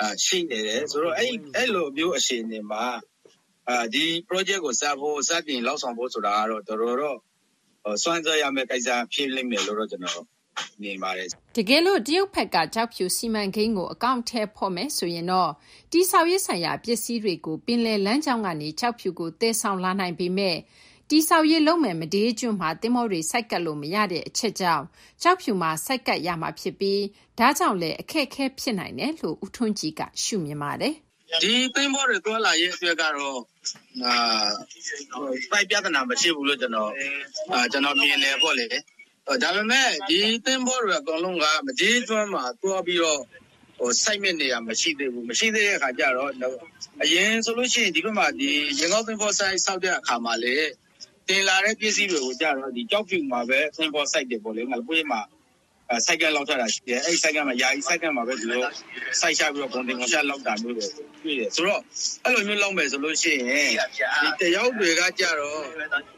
အာရှိနေတယ်ဆိုတော့အဲ့အဲ့လိုမျိုးအချိန်တွေမှာအာဒီ project ကိုစဖို့စတင်လောက်ဆောင်ဖို့ဆိုတာကတော့တော်တော်တော့စွမ်းစားရမယ့်ကိစ္စဖြစ်လိမ့်မယ်လို့တော့ကျွန်တော် မြင်ပါတယ် တကယ်လို့ တရုတ်ဘက်ကကြောက်ဖြူစီမံကိန်းကို အကောင့်ထဲဖော်မယ်ဆိုရင်တော့တိဆောက်ရေးဆိုင်ရာ ပစ္စည်းတွေကို ပင်လယ်လမ်းကြောင်းကနေကြောက်ဖြူကိုတည်ဆောင်လာနိုင်ပေမဲ့တိဆောက်ရေးလုံးမယ်မဒေးကျွန်းမှာတင်မောတွေစိုက်ကပ်လို့ မရတဲ့ အချက်ကြောင့်ကြောက်ဖြူမှာစိုက်ကပ်ရမှာဖြစ်ပြီး ဒါကြောင့်လည်း အခက်အခဲ ဖြစ်နိုင်တယ်လို့ ဦးထွန်းကြည်က ရှုမြင်ပါတယ် ဒီသိန်းဘောတွေတွာလာရဲ့အတွက်ကတော့အာပိုက်ပြဿနာ မရှိဘူးလို့ ကျွန်တော်အာကျွန်တော်မြင်တယ်ပေါ့လေ ဒါပေမဲ့ ဒီသိန်းဘောတွေအကုန်လုံးကမကြီးကျွမ်းမှာတွားပြီးတော့ဟိုစိုက်မဲ့နေရမရှိသေးဘူး မရှိသေးတဲ့အခါကျတော့ အရင်ဆိုလို့ရှိရင် ဒီဘက်မှာဒီရေကောက်သိန်းဘောစိုက် ဆောက်တဲ့အခါမှာလေတင်လာတဲ့ပစ္စည်းတွေကိုကြတော့ဒီကြောက်ဖြူမှာပဲသိန်းဘောစိုက်တယ်ပေါ့လေ ငါပွေးမှာအဲစိုက်ကလောက်ထားတာရှိတယ် အဲ့ဒီစိုက်ကမှာယာယီစိုက်ကမှာပဲဒီလိုစိုက်ချပြီးတော့ကွန်တင်ကွန်ရှာလောက်တာမျိုးတွေ တွေ့တယ် ဆိုတော့ အဲ့လိုမျိုးလောက်မယ်ဆိုလို့ရှိရင်ဒီတယောက်တွေကကြတော့အော်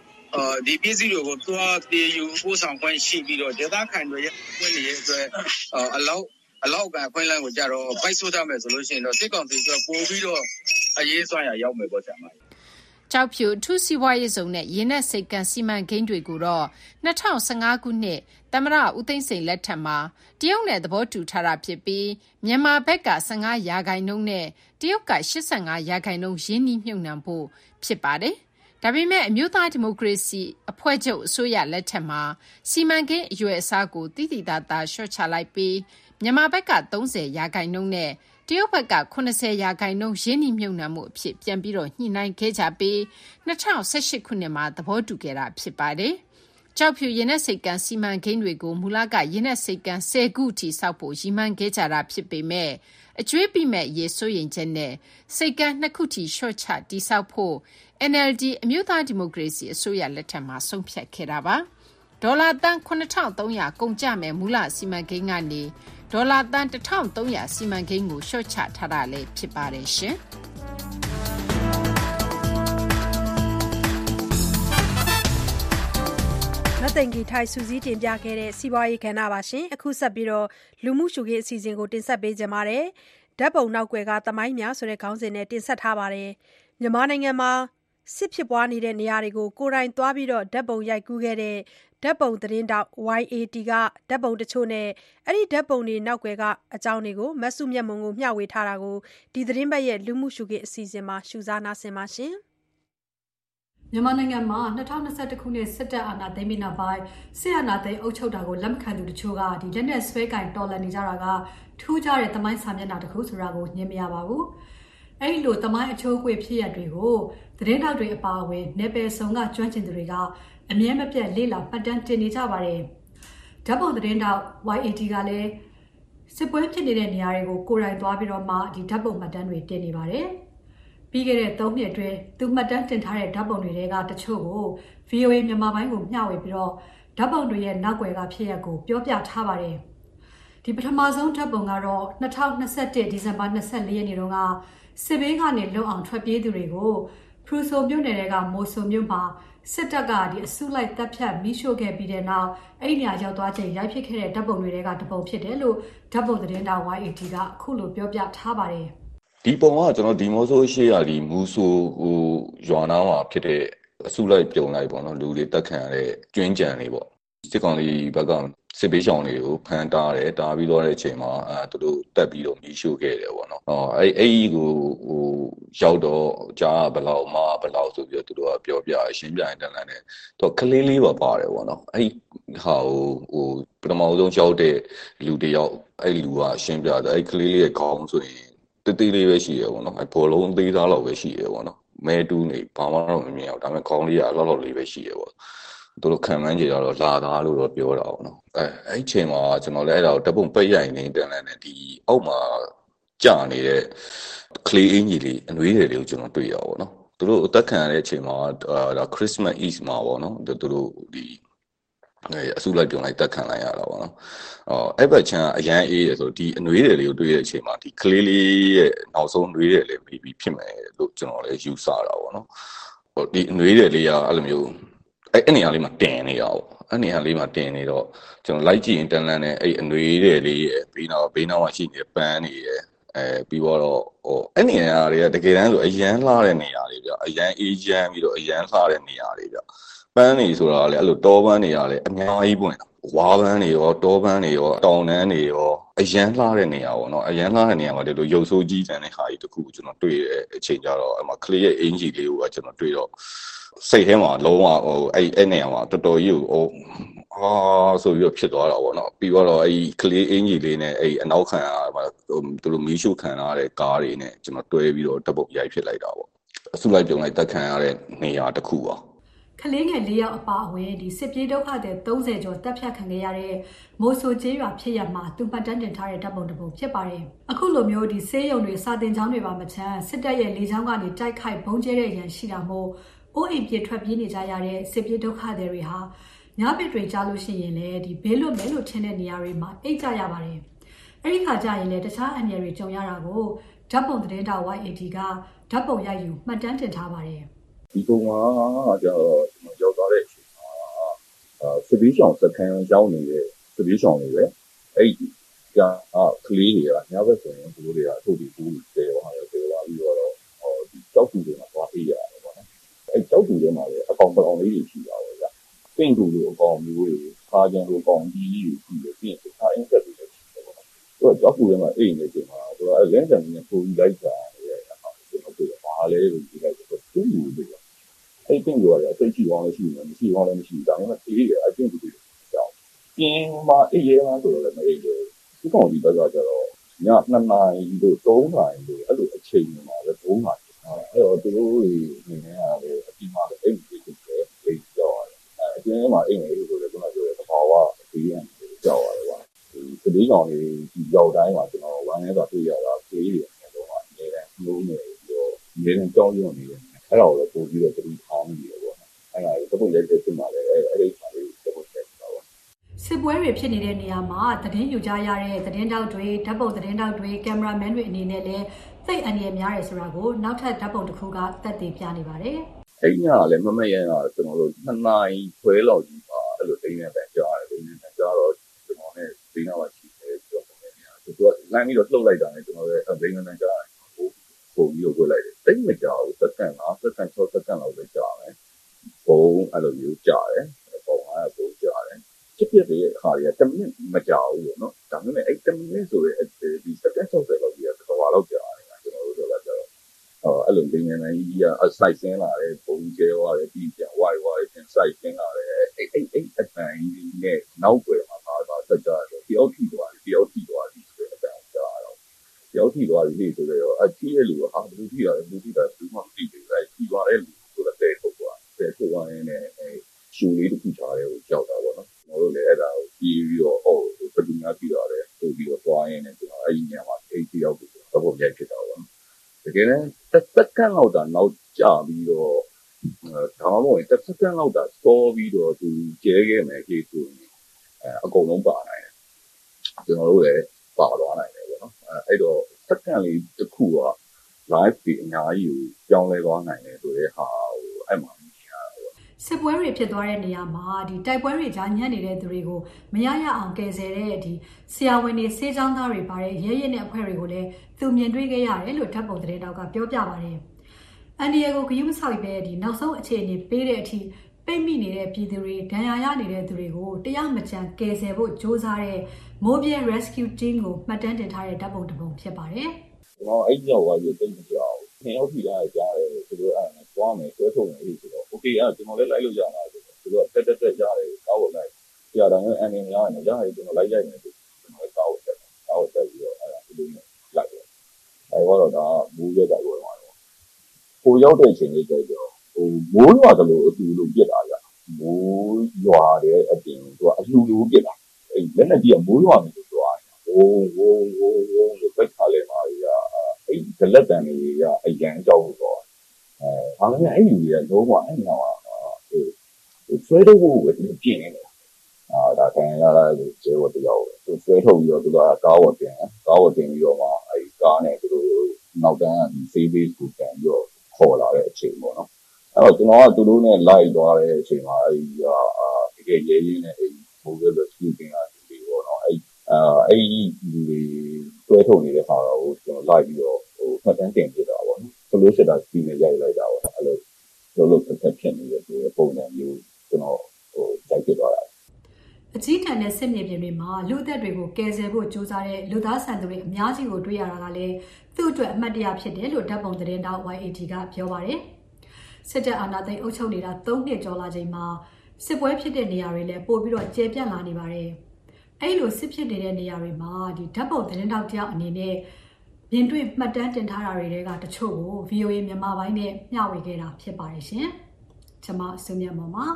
ဒီပစ္စည်းတွေကို သွားတည်ယူပို့ဆောင်ခွင့်ရှိပြီးတော့ ဒေသခံတွေရဲ့ခွင့်တွေရဲ့အတွက်အော်အလောက်အလောက်ကခွင့်လန်းကိုကြတော့ ပိုက်ဆို့ထားမယ်ဆိုလို့ရှိရင်တော့ စစ်ကောင်စီကပို့ပြီးတော့ အရေးစွမ်းရရောက်မယ်ပေါ့ဆရာမကျောက်ဖြူ အထူးစီးပွားရေးဇုံနဲ့ ရေနက်စိတ်ကန်း စီမံကိန်းတွေကိုတော့2015ခုနှစ် သမ္မတဦးသိန်းစိန်လက်ထက်မှာ တရုတ်နဲ့ သဘောတူထားတာဖြစ်ပြီး မြန်မာဘက်က15ရာခိုင်နှုန်းနဲ့ တရုတ်က85ရာခိုင်နှုန်း ရင်းနှီးမြှုပ်နှံဖို့ ဖြစ်ပါတယ်။ ဒါပေမဲ့ အမျိုးသားဒီမိုကရေစီအဖွဲ့ချုပ်အစိုးရလက်ထက်မှာ စီမံကိန်းအရွယ်အစားကိုတိတိတသားလျှော့ချလိုက်ပြီး မြန်မာဘက်က30ရာခိုင်နှုန်းနဲ့ တရုတ်ဘက်က80ရာခိုင်နှုန်း ရင်းနှီးမြှုပ်နှံမှုအဖြစ် ပြန်ပြီးတော့ညှိနှိုင်းခဲ့ကြပြီး2018ခုနှစ်မှာ သဘောတူခဲ့တာ ဖြစ်ပါတယ်။ကြောက်ဖြူရင်နဲ့စိတ်ကန်းစီမံကိန်းတွေကို မူလကရင်နဲ့စိတ်ကန်း10ခုထိစောက်ဖို့ ရည်မှန်းခဲ့ကြတာ ဖြစ်ပေမဲ့ အကျွေးပိမဲ့ရေဆိုရင်ချက်နဲ့စိတ်ကန်းနှစ်ခုထိရှော့ချတိစောက်ဖို့ NLD အမျိုးသား ဒီမိုကရေစီ အစိုးရ လက်ထက်မှာ ဆုံးဖြတ်ခဲ့တာပါ။ဒေါ်လာတန်း9300ကုန်ကျမဲ့မူလ စီမံကိန်းကနေ ဒေါ်လာတန်း1300စီမံကိန်းကို လျှော့ချထားတာလည်း ဖြစ်ပါတယ် မသိင်္ဂီထိုက်စုစည်းတင်ပြခဲ့တဲ့စီးပွားရေးကဏ္ဍပါရှင်အခုဆက်ပြီးတော့လူမှုရှုခင်းအစီအစဉ်ကိုတင်ဆက်ပေးကြပါမယ်ဓာတ်ပုံနောက်ွယ်ကသမိုင်းများဆိုတဲ့ခေါင်းစဉ်နဲ့တင်ဆက်ထားပါတယ်မြန်မာနိုင်ငံမှာစစ်ဖြစ်ပွားနေတဲ့နေရာတွေကိုကိုယ်တိုင်သွားဓာတ်ပုံရိုက်ကူးခဲ့တဲ့ဓာတ်ပုံသတင်းထောက် YAT ကဓာတ်ပုံတချို့နဲ့အဲဒီဓာတ်ပုံတွေနောက်ကွယ်ကအကြောင်းတွေကိုမစုမြတ်မွန်ကိုမျှဝေထားတာကိုဒီသီတင်းပတ်ရဲ့လူမှုရှုခင်းအစီအစဉ်မှာစုစည်းတင်ပြထားပါတယ်။ မြန်မာနိုင်ငံမှာ2021ခုနှစ်စစ်တပ်အာဏာသိမ်းပြီးနောက်ပိုင်းစစ်အာဏာသိမ်းအုပ်ချုပ်တာကိုလက်မခံသူတချို့ကဒီလက်နက်ဆွဲကင်တော်လှန်နေကြတာကထူးခြားတဲ့သမိုင်းစာမျက်နှာတစ်ခုဆိုတာကိုညင်မရပါဘူး။အဲဒီလိုသမိုင်းအချိုးအကွေဖြစ်ရပ်တွေကိုသတင်းထောက်တွေအပါအဝင်နယ်ပယ်ဆောင်ကကျွမ်းကျင်သူတွေကအမြဲမပြတ်လေ့လာမှတ်တမ်းတင်နေကြပါတယ်။ဓာတ်ပုံသတင်းထောက် YAT ကလည်းစစ်ပွဲဖြစ်နေတဲ့နေရာတွေကိုကိုယ်တိုင်သွားပြီးတော့မှဒီဓာတ်ပုံမှတ်တမ်းတွေတင်နေပါတယ်။ ပြီးခဲ့တဲ့3နှစ်အတွင်းသူမှတ်တမ်းတင်ထားတဲ့ဓာတ်ပုံတွေကတချို့ကို VOA မြန်မာပိုင်းကိုမျှဝေပြီးတော့ဓာတ်ပုံတွေရဲ့နောက်ွယ်ကဖြစ်ရပ်ကိုပြောပြထားပါတယ်။ဒီပထမဆုံးဓာတ်ပုံကတော့2021ဒီဇင်ဘာ24ရက်နေ့တုန်းကစစ်ဘေးကနေလွတ်အောင်ထွက်ပြေးသူတွေကိုဖရူဆိုမြို့နယ်ကမိုဆိုမြို့မှာစစ်တပ်ကဒီအစုလိုက်တပ်ဖြတ်မိရှို့ခဲ့ပြီးတဲ့နောက်အဲ့ဒီနေရာရောက်သွားချိန်ရိုက်ဖြစ်ခဲ့တဲ့ဓာတ်ပုံတွေကတပုံဖြစ်တယ်လို့ဓာတ်ပုံသတင်းတောက် YAT ကအခုလိုပြောပြထားပါတယ်။ ဒီပုံကကျွန်တော်ဒီမောဆိုးရှိရဒီမူဆိုဟိုရွာနာမှာဖြစ်တဲ့အစုလိုက်ပြုံလိုက်ပေါ့နော်လူတွေတက်ခံရတဲ့ကျွင်းကြံတွေပေါ့စစ်ကောင်စီဘက်ကစစ်ပေးရှောင်တွေကိုဖမ်းတားတယ်တားပြီးတော့တဲ့အချိန်မှာအဲသူတို့တက်ပြီးတော့မီးရှို့ခဲ့တယ်ပေါ့နော်ဟောအဲ့အဲ့ဒီကိုဟိုရောက်တော့ကြားဘလောက်မဘလောက်ဆိုပြီးတော့သူတို့ကပြောပြရှင်းပြရင်တန်လန်းတယ်တော့ကလေးလေးပါပါတယ်ပေါ့နော်အဲ့ဟာဟိုဟိုပထမဆုံးရောက်တဲ့လူတယောက်အဲ့လူကရှင်းပြတယ်အဲ့ကလေးလေးရဲ့ခေါင်းဆိုရင် တေးသေးလေးပဲရှိရပေါ့နော်အဲဘောလုံးသေးသားလောက်ပဲရှိရပေါ့နော်မဲတူးနေဘာမှတော့မမြင်အောင်ဒါပေမဲ့ခေါင်းလေးကအလောက်လောက်လေးပဲရှိရပေါ့သူတို့ခံမှန်းကြတော့လာသားလို့တော့ပြောတာပေါ့နော်အဲအဲ့ချိန်မှာကျွန်တော်လည်းအဲ့ဒါကိုတပုံပိတ်ရိုင်နေတန်တယ်ဒီအောက်မှာကြာနေတဲ့ကလေးအင်ကြီးလေးအနှွေးတွေလေးကိုကျွန်တော်တွေ့ရပါတော့နော်သူတို့အသက်ခံရတဲ့အချိန်မှာဒါ Christmas Eve မှာပေါ့နော်သူတို့ဒီ အဲအစုလိုက်ပြုံလိုက်တက်ခံလိုက်ရတာပေါ့နော်အော်အဲ့ဘက်ချမ်းအရန်အေးရဆိုဒီအနွေးတွေလေးကိုတွေ့တဲ့အချိန်မှာဒီကလေးလေးရဲ့နောက်ဆုံးနွေးတယ်လေးပြီးပြီးဖြစ်မယ်လို့ကျွန်တော်လည်းယူဆတာပေါ့နော်ဟိုဒီအနွေးတယ်လေးကအဲ့လိုမျိုးအဲ့အဲ့နေရာလေးမှာတင်နေတာပေါ့အဲ့နေရာလေးမှာတင်နေတော့ကျွန်တော်လိုက်ကြည့်ရင်တန်လန်းနဲ့အဲ့အနွေးတယ်လေးရဲ့ဘေးနောက်ဘေးနောက်မှာရှိနေတဲ့ပန်းတွေရဲ့အဲပြီးတော့ဟိုအဲ့နေရာတွေကတကယ်တမ်းဆိုအရန်လှတဲ့နေရာတွေဗျအရန်အေးချမ်းပြီးတော့အရန်လှတဲ့နေရာတွေဗျ ပန်းနေဆိုတာလေအဲ့လိုတောပန်းနေရာလေအများကြီးပွင့်ဝါပန်းတွေရောတောပန်းတွေရောတောင်တန်းတွေရောအရန်လှတဲ့နေရာပေါ့နော်အရန်လှတဲ့နေရာမှာဒီလိုရုပ်ဆိုးကြီးတန်တဲ့ဟာကြီးတခုကိုကျွန်တော်တွေ့တဲ့အချိန်ကြတော့အမကလေးရဲ့အင်ဂျီလေးကိုကကျွန်တော်တွေ့တော့စိတ်ထဲမှာလုံးဝဟိုအဲ့အဲ့နေရာမှာတော်တော်ကြီးကိုဟိုအာဆိုပြီးတော့ဖြစ်သွားတာပေါ့နော်ပြီးတော့အဲ့ကလေးအင်ဂျီလေးနဲ့အဲ့အနောက်ခံဟိုသူတို့မီးရှို့ခံရတဲ့ကားတွေနဲ့ကျွန်တော်တွဲပြီးတော့တပ်ပုတ်ရိုက်ဖြစ်လိုက်တာပေါ့အစုလိုက်ပြုံလိုက်တက်ခံရတဲ့နေရာတစ်ခုပါ ကလေးငယ်၄ယောက်အပါအဝင်ဒီစစ်ပြေးဒုက္ခတွေ30ကျော်တပ်ဖြတ်ခံခဲ့ရတဲ့မိုးဆိုကျေးရွာဖြစ်ရမှာသူပတ်တန်းတင်ထားတဲ့ဓာတ်ပုံတစ်ပုံဖြစ်ပါတယ်။အခုလိုမျိုးဒီဆေးရုံတွေစာတင်ကျောင်းတွေပါမချမ်းစစ်တပ်ရဲ့လေကြောင်းကနေတိုက်ခိုက်ဘုံကျဲတဲ့ရန်ရှိတာမို့အိုးအိမ်ပြေထွက်ပြေးနေကြရတဲ့စစ်ပြေးဒုက္ခတွေဟာညပစ်တွေကြားလို့ရှိရင်လည်းဒီဘေးလွတ်မဲလို့ထင်တဲ့နေရာတွေမှာအိတ်ကြရပါတယ်။အဲဒီခါကျရင်လည်းတခြားအန္တရာယ်တွေကြုံရတာကိုဓာတ်ပုံသတင်းတောက် YAT ကဓာတ်ပုံရိုက်ယူမှတ်တမ်းတင်ထားပါတယ်။ ဒီပုံကကျတော့ကျွန်တော်ရောက်သွားတဲ့အချိန်မှာအာစပီးရှောင်စကန်ရောက်နေတဲ့စပီးရှောင်တွေပဲအဲ့ဒီကအာကလေးတွေကညဘက်ဆိုရင်သူတို့တွေကအထုတ်ပြီးဘူးတယ်ရောဟာရောတယ်လာပြီးတော့ဟောဒီကြောက်တူတွေမှာသွားအေးရတယ်ပေါ့နော်အဲ့ကြောက်တူတွေမှာလည်းအကောင်ပကောင်လေးတွေရှိတာပဲဗျပင့်တူလိုအကောင်မျိုးတွေခါကြံလိုအကောင်ကြီးကြီးတွေရှိတယ်ပြီးရင်ခါအင်းဆက်တွေလည်းရှိတယ်ပေါ့နော်သူကကြောက်တူတွေမှာအေးနေတဲ့အချိန်မှာသူကလင်းတန်နဲ့ပုံပြီးလိုက်တာရဲ့အခါကျွန်တော်တို့ဘာလဲလို့ဒီလိုက်တော့သူ့လူတွေ အဲ့ပင့်ပြောရတယ်အသိကြည့်ကောင်းလည်းရှိတယ်မရှိကောင်းလည်းမရှိဘူးဒါပေမဲ့အေးရအကျင့်တူတွေကြောင်းပြင်းမှာအေးရဲမှာဆိုတော့လည်းမအေးရဲဒီကောင်ဒီဘက်ကကျတော့ည2နာရီတို့3နာရီတို့အဲ့လိုအချိန်မှာလည်း3နာရီအဲ့တော့သူတို့အနေနဲ့ကလည်းအပြင်မှာလည်းအိမ်ကြီးတွေအိမ်ကြောက်ရတယ်အပြင်မှာအိမ်လေးဆိုလည်းကျွန်တော်ပြောတယ်သဘာဝအေးရကြောက်ရတယ်ကွာဒီကလေးကောင်လေးဒီရောက်တိုင်းမှာကျွန်တော်ဝမ်းနေတော့တွေ့ရတာကလေးတွေအကုန်လုံးကနေတယ်နှိုးနေပြီးတော့နေနေကြောက်ရွံ့နေတယ် အဲ့ဒါကိုလည်းပို့ပြီးတော့တတိထားမိတယ်ပေါ့နော်အဲ့ဒါကိုတပုတ်ရိုက်တဲ့ပြင်မှာလည်းအဲ့အဲ့ဒီခါလေးတပုတ်ရိုက်တာပေါ့စစ်ပွဲတွေဖြစ်နေတဲ့နေရာမှာသတင်းယူကြရတဲ့သတင်းတောက်တွေဓာတ်ပုံသတင်းတောက်တွေကင်မရာမန်တွေအနေနဲ့လည်းသိအန္တရာယ်များတယ်ဆိုတာကိုနောက်ထပ်ဓာတ်ပုံတစ်ခုကသက်သေပြနေပါတယ်အဲ့ညကလည်းမမရန်ကကျွန်တော်တို့2နာရီခွဲလောက်ကြီးပါအဲ့လိုတင်းနေတဲ့ကြားရတယ်တင်းနေတဲ့ကြားတော့ကျွန်တော်နဲ့ဒီနားမှာရှိတယ်ပြောပုံနေရတယ်သူကလမ်းပြီးတော့လှုပ်လိုက်တာနဲ့ကျွန်တော်လည်းတင်းနေတဲ့ကြားရတယ် ပို့ပို့ပြီးတော့ဝက်လိုက်တယ်တိတ်မကြောက်ဘူးစက္ကန့်လားစက္ကန့်6စက္ကန့်လောက်ပဲကြာတယ်ဘုံအဲ့လိုမျိုးကြာတယ်ပုံအားဘုံကြာတယ်ဖြစ်ဖြစ်တဲ့အခါတွေက10မိနစ်မကြာဘူးပေါ့နော်ဒါပေမဲ့အဲ့10မိနစ်ဆိုတဲ့ဒီစက္ကန့်60လောက်ကြီးကတစ်ခါလောက်ကြာတယ်ကျွန်တော်တို့ကကြတော့အော်အဲ့လိုလေးငယ်နိုင်ကြီးက site ဆင်းလာတယ်ဘုံကျဲသွားတယ်ပြီးပြန် why why ပြန် site ဆင်းလာတယ်အဲ့အဲ့အဲ့အတန်ကြီးနဲ့နောက်ွယ်မှာပါပါဆက်ကြတယ်တယောက်ထိသွားတယ်တယောက်ထိသွားတယ်ဆိုတဲ့အတန်ကြာတော့ တယောက်ထိသွားပြီဆိုတော့အကြည့်ရလူကဟာဘယ်လိုထိရတယ်ဘယ်လိုထိတာဘူးမှမသိဘူးအဲ့ထိသွားတဲ့လူဆိုတော့တဲ့ထုတ်သွားတဲ့ထုတ်သွားရင်လည်းအဲရှူလေးတစ်ခုချားတယ်ကိုကြောက်တာပေါ့နော်ကျွန်တော်တို့လည်းအဲ့ဒါကိုပြီးပြီးတော့အော်ဘယ်သူများပြီးရတယ်ပို့ပြီးတော့သွားရင်လည်းကျွန်တော်အဲ့ဒီညမှာအိတ်တယောက်ကိုတော့ပုံရိုက်ဖြစ်တာပေါ့နော်တကယ်လည်းတစ်စက္ကန့်လောက်တာနောက်ကျပြီးတော့ဒါမှမဟုတ်တစ်စက္ကန့်လောက်တာစောပြီးတော့သူကျဲခဲ့မယ်ခေဆိုရင်အဲအကုန်လုံးပါနိုင်တယ်ကျွန်တော်တို့လည်းပါသွားနိုင်တယ်ပေါ့နော်အဲအဲ့တော့ စက္ကန့်လေးတစ်ခုက live ပြီးအများကြီးကိုကြောင်းလဲသွားနိုင်တယ်ဆိုတဲ့ဟာဟိုအဲ့မှာစစ်ပွဲတွေဖြစ်သွားတဲ့နေရာမှာဒီတိုက်ပွဲတွေကြားညံ့နေတဲ့သူတွေကိုမရရအောင်ကယ်ဆယ်တဲ့ဒီဆရာဝန်တွေစေချောင်းသားတွေပါတဲ့ရဲရဲနဲ့အဖွဲ့တွေကိုလည်းသူမြင်တွေ့ခဲ့ရတယ်လို့ဓာတ်ပုံသတင်းတောက်ကပြောပြပါတယ်။အန်ဒီယေကိုဂယုမဆောက်ပဲဒီနောက်ဆုံးအခြေအနေပေးတဲ့အထိပိတ်မိနေတဲ့ပြည်သူတွေဒဏ်ရာရနေတဲ့သူတွေကိုတရားမကြံကယ်ဆယ်ဖို့ကြိုးစားတဲ့ Mobile Rescue Team ကိုမှတ်တမ်းတင်ထားတဲ့ဓာတ်ပုံတစ်ပုံဖြစ်ပါတယ်။ကျွန်တော်အဲ့ကြောက်သွားပြီးတိတ်မကြောက်ဘူးနှစ်ယောက်ထိလာကြားတယ်သူတို့အဲ့ဒါသွားမယ်ဆွဲထုတ်မယ်ဆိုတော့ okay အဲ့ကျွန်တော်လည်းလိုက်လို့ရမှာဆိုတော့သူတို့တက်တက်တက်ကြားတယ်ကောက်ဝလိုက်ကြာတော့အန်နေများနေကြားတယ်ကျွန်တော်လိုက်လိုက်နေတယ်ကျွန်တော်ကောက်ဝတက်ကောက်ဝတက်ပြီးတော့အဲ့ဒါသူတို့နဲ့လိုက်တယ်အဲ့တော့ဒါမိုးရက်တာပြောမှာတော့ကိုရောက်တဲ့အချိန်လေးကြတော့ဟိုမိုးရွာတယ်လို့အတူလို့ပြစ်တာကြမိုးရွာတဲ့အပြင်သူကအလှူလူပြစ်တာအဲ့ လက်နဲ့ကြီးကမိုးရွာနေလို့ပြောရတယ်ဝုန်းဝုန်းဝုန်းဝုန်းလို့ပဲခါလဲမှာကြီးကအဲ့ဒလက်တန်တွေကအရန်ကြောက်လို့တော့အဲဒါပေမဲ့အဲ့လူတွေကလုံးဝအဲ့နောက်ကဟိုဆွဲတော့ဖို့ပဲသူပြင်နေတယ်အာဒါခံရတာလို့ကျေဝတ်တယောက်သူဆွဲထုတ်ပြီးတော့သူကကားဝတ်တင်ကားဝတ်တင်ပြီးတော့မှအဲ့ကားနဲ့သူတို့နောက်တန်းကဒီ save base ကိုပြန်ပြီးတော့ခေါ်လာတဲ့အချိန်ပေါ့နော်အဲ့တော့ကျွန်တော်ကသူတို့နဲ့ live သွားတဲ့အချိန်မှာအဲ့ဒီအာတကယ်ရဲရဲနဲ့အဲ့ mobile rescue တင်တာဒီပေါ့နော် အဲ့အာအဲ့ဒီလူတွေတွဲထုတ်နေတဲ့ခါတော့ကျွန်တော် live ပြီးတော့ဟိုမှတ်တမ်းတင်ပြတာပေါ့နော်ဆိုလို့ရှိတာဒီနဲ့ရိုက်လိုက်တာပေါ့အဲ့လိုလိုလိုတစ်ချက်ဖြစ်နေတဲ့ပုံစံမျိုးကျွန်တော်ဟိုရိုက်ပြသွားတာအကြီးတန်းတဲ့စစ်မြေပြင်တွေမှာလူအသက်တွေကိုကယ်ဆယ်ဖို့ကြိုးစားတဲ့လူသားဆန်သူတွေအများကြီးကိုတွေ့ရတာကလည်းသူ့အတွက်အမှတ်တရဖြစ်တယ်လို့ဓာတ်ပုံသတင်းတောက် YAT ကပြောပါတယ်။စစ်တပ်အာဏာသိမ်းအုပ်ချုပ်နေတာ၃နှစ်ကျော်လာချိန်မှာစစ်ပွဲဖြစ်တဲ့နေရာတွေလည်းပို့ပြီးတော့ကျယ်ပြန့်လာနေပါတယ်။ အဲ့လိုစစ်ဖြစ်နေတဲ့နေရာတွေမှာဒီဓာတ်ပုံသတင်းတောက်တယောက်အနေနဲ့မြင်တွေ့မှတ်တမ်းတင်ထားတာတွေကတချို့ကို VOA မြန်မာပိုင်းနဲ့မျှဝေခဲ့တာဖြစ်ပါတယ်ရှင်။ကျွန်မစုမြတ်မော်ပါ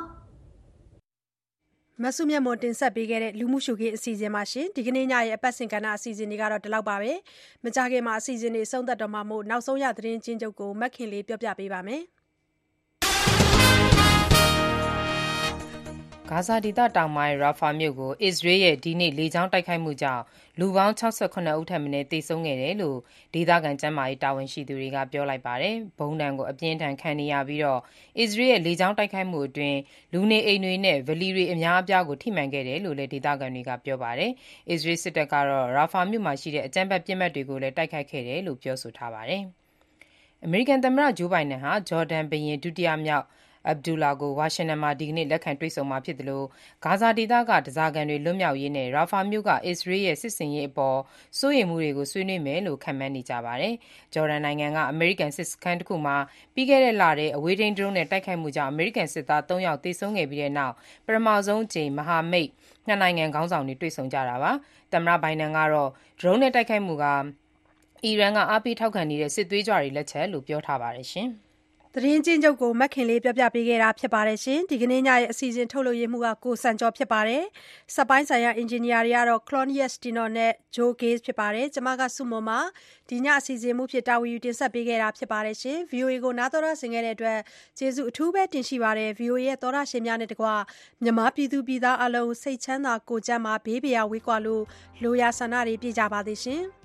မဆုမြတ်မွန်တင်ဆက်ပေးခဲ့တဲ့လူမှုရှုခင်းအစီအစဉ်မှာရှင်ဒီကနေ့ညရဲ့အပတ်စဉ်ကဏ္ဍအစီအစဉ်တွေကတော့ဒီလောက်ပါပဲမကြခင်မှာအစီအစဉ်တွေဆုံးသက်တော့မှာမို့နောက်ဆုံးရသတင်းချင်းချုပ်ကိုမက်ခင်လေးပြောပြပေးပါမယ် ဂါဇာဒေသတောင်ပိုင်းရာဖာမြို့ကို အစ္စရေးရဲ့ ဒီနေ့ လေကြောင်းတိုက်ခိုက်မှုကြောင့် လူပေါင်း68ဦးထက်မနည်း သေဆုံးခဲ့တယ်လို့ ဒေသခံ ကျန်းမာရေးတာဝန်ရှိသူတွေက ပြောလိုက်ပါတယ်။ဘုံတံကို အပြင်းထန်ခံနေရပြီးတော့အစ္စရေးရဲ့ လေကြောင်းတိုက်ခိုက်မှုအတွင်း လူနေအိမ်တွေနဲ့ ဗလီတွေအများအပြားကို ထိမှန်ခဲ့တယ်လို့လည်း ဒေသခံတွေက ပြောပါတယ်။အစ္စရေးစစ်တပ်ကတော့ ရာဖာမြို့မှာရှိတဲ့ အကြမ်းဖက်ပစ်မှတ်တွေကိုလည်း တိုက်ခိုက်ခဲ့တယ်လို့ ပြောဆိုထားပါတယ်။အမေရိကန်သမ္မတဂျိုးဘိုင်ဒန်ဟာ ဂျော်ဒန်ဘုရင် ဒုတိယမြောက် အဗ်ဒူလာကို ဝါရှင်တန်မှာ ဒီကနေ့ လက်ခံတွေ့ဆုံမှာဖြစ်သလို ဂါဇာဒေသက ဓားစာခံတွေ လွတ်မြောက်ရေးနဲ့ရာဖာမြို့က အစ္စရေးရဲ့ စစ်ဆင်ရေးအပေါ် စိုးရိမ်မှုတွေကို ဆွေးနွေးမယ်လို့ ခန့်မှန်းနေကြပါတယ်။ဂျော်ဒန်နိုင်ငံက အမေရိကန်စစ်စခန်းတစ်ခုမှာ ပြီးခဲ့တဲ့လထဲ အဝေးထိန်းဒရုန်းနဲ့ တိုက်ခိုက်မှုကြောင့် အမေရိကန်စစ်သား ၃ ယောက် သေဆုံးခဲ့ပြီးတဲ့နောက် ပထမဆုံးအကြိမ် မဟာမိတ် နှစ်နိုင်ငံခေါင်းဆောင်တွေ တွေ့ဆုံကြတာပါ။သမ္မတ ဘိုင်ဒန်ကတော့ ဒရုန်းနဲ့ တိုက်ခိုက်မှုကအီရန်က အားပေးထောက်ခံနေတဲ့ စစ်သွေးကြွတွေ လက်ချက်လို့ ပြောထားပါတယ်ရှင်။ သတင်းချင်းချုပ်ကိုမက်ခင်လေး ပြောပြပေးခဲ့တာဖြစ်ပါတယ်ရှင်ဒီကနေ့ညရဲ့ အစီအစဉ် ထုတ်လို့ရမှုကကိုစံကျော် ဖြစ်ပါတယ် စက်ပိုင်းဆိုင်ရာ အင်ဂျင်နီယာတွေကတော့ Clonius Tino နဲ့ Joe Gage ဖြစ်ပါတယ် ကျွန်မကစုမွန်ပါ ဒီညအစီအစဉ်မှုဖြစ် တာဝန်ယူ တင်ဆက်ပေးခဲ့တာဖြစ်ပါတယ်ရှင် VOA ကို နားတော်ရဆင်ခဲ့တဲ့အတွက် ကျေးဇူးအထူးပဲတင်ရှိပါတယ် VOA ရဲ့ သောရရှင်များနဲ့တကွ မြန်မာပြည်သူပြည်သားအလုံး စိတ်ချမ်းသာကိုကြမ်းမှာဘေးပရာဝေးကွာလို့ လိုရာဆန္ဒတွေ ပြည့်ကြပါသေးရှင်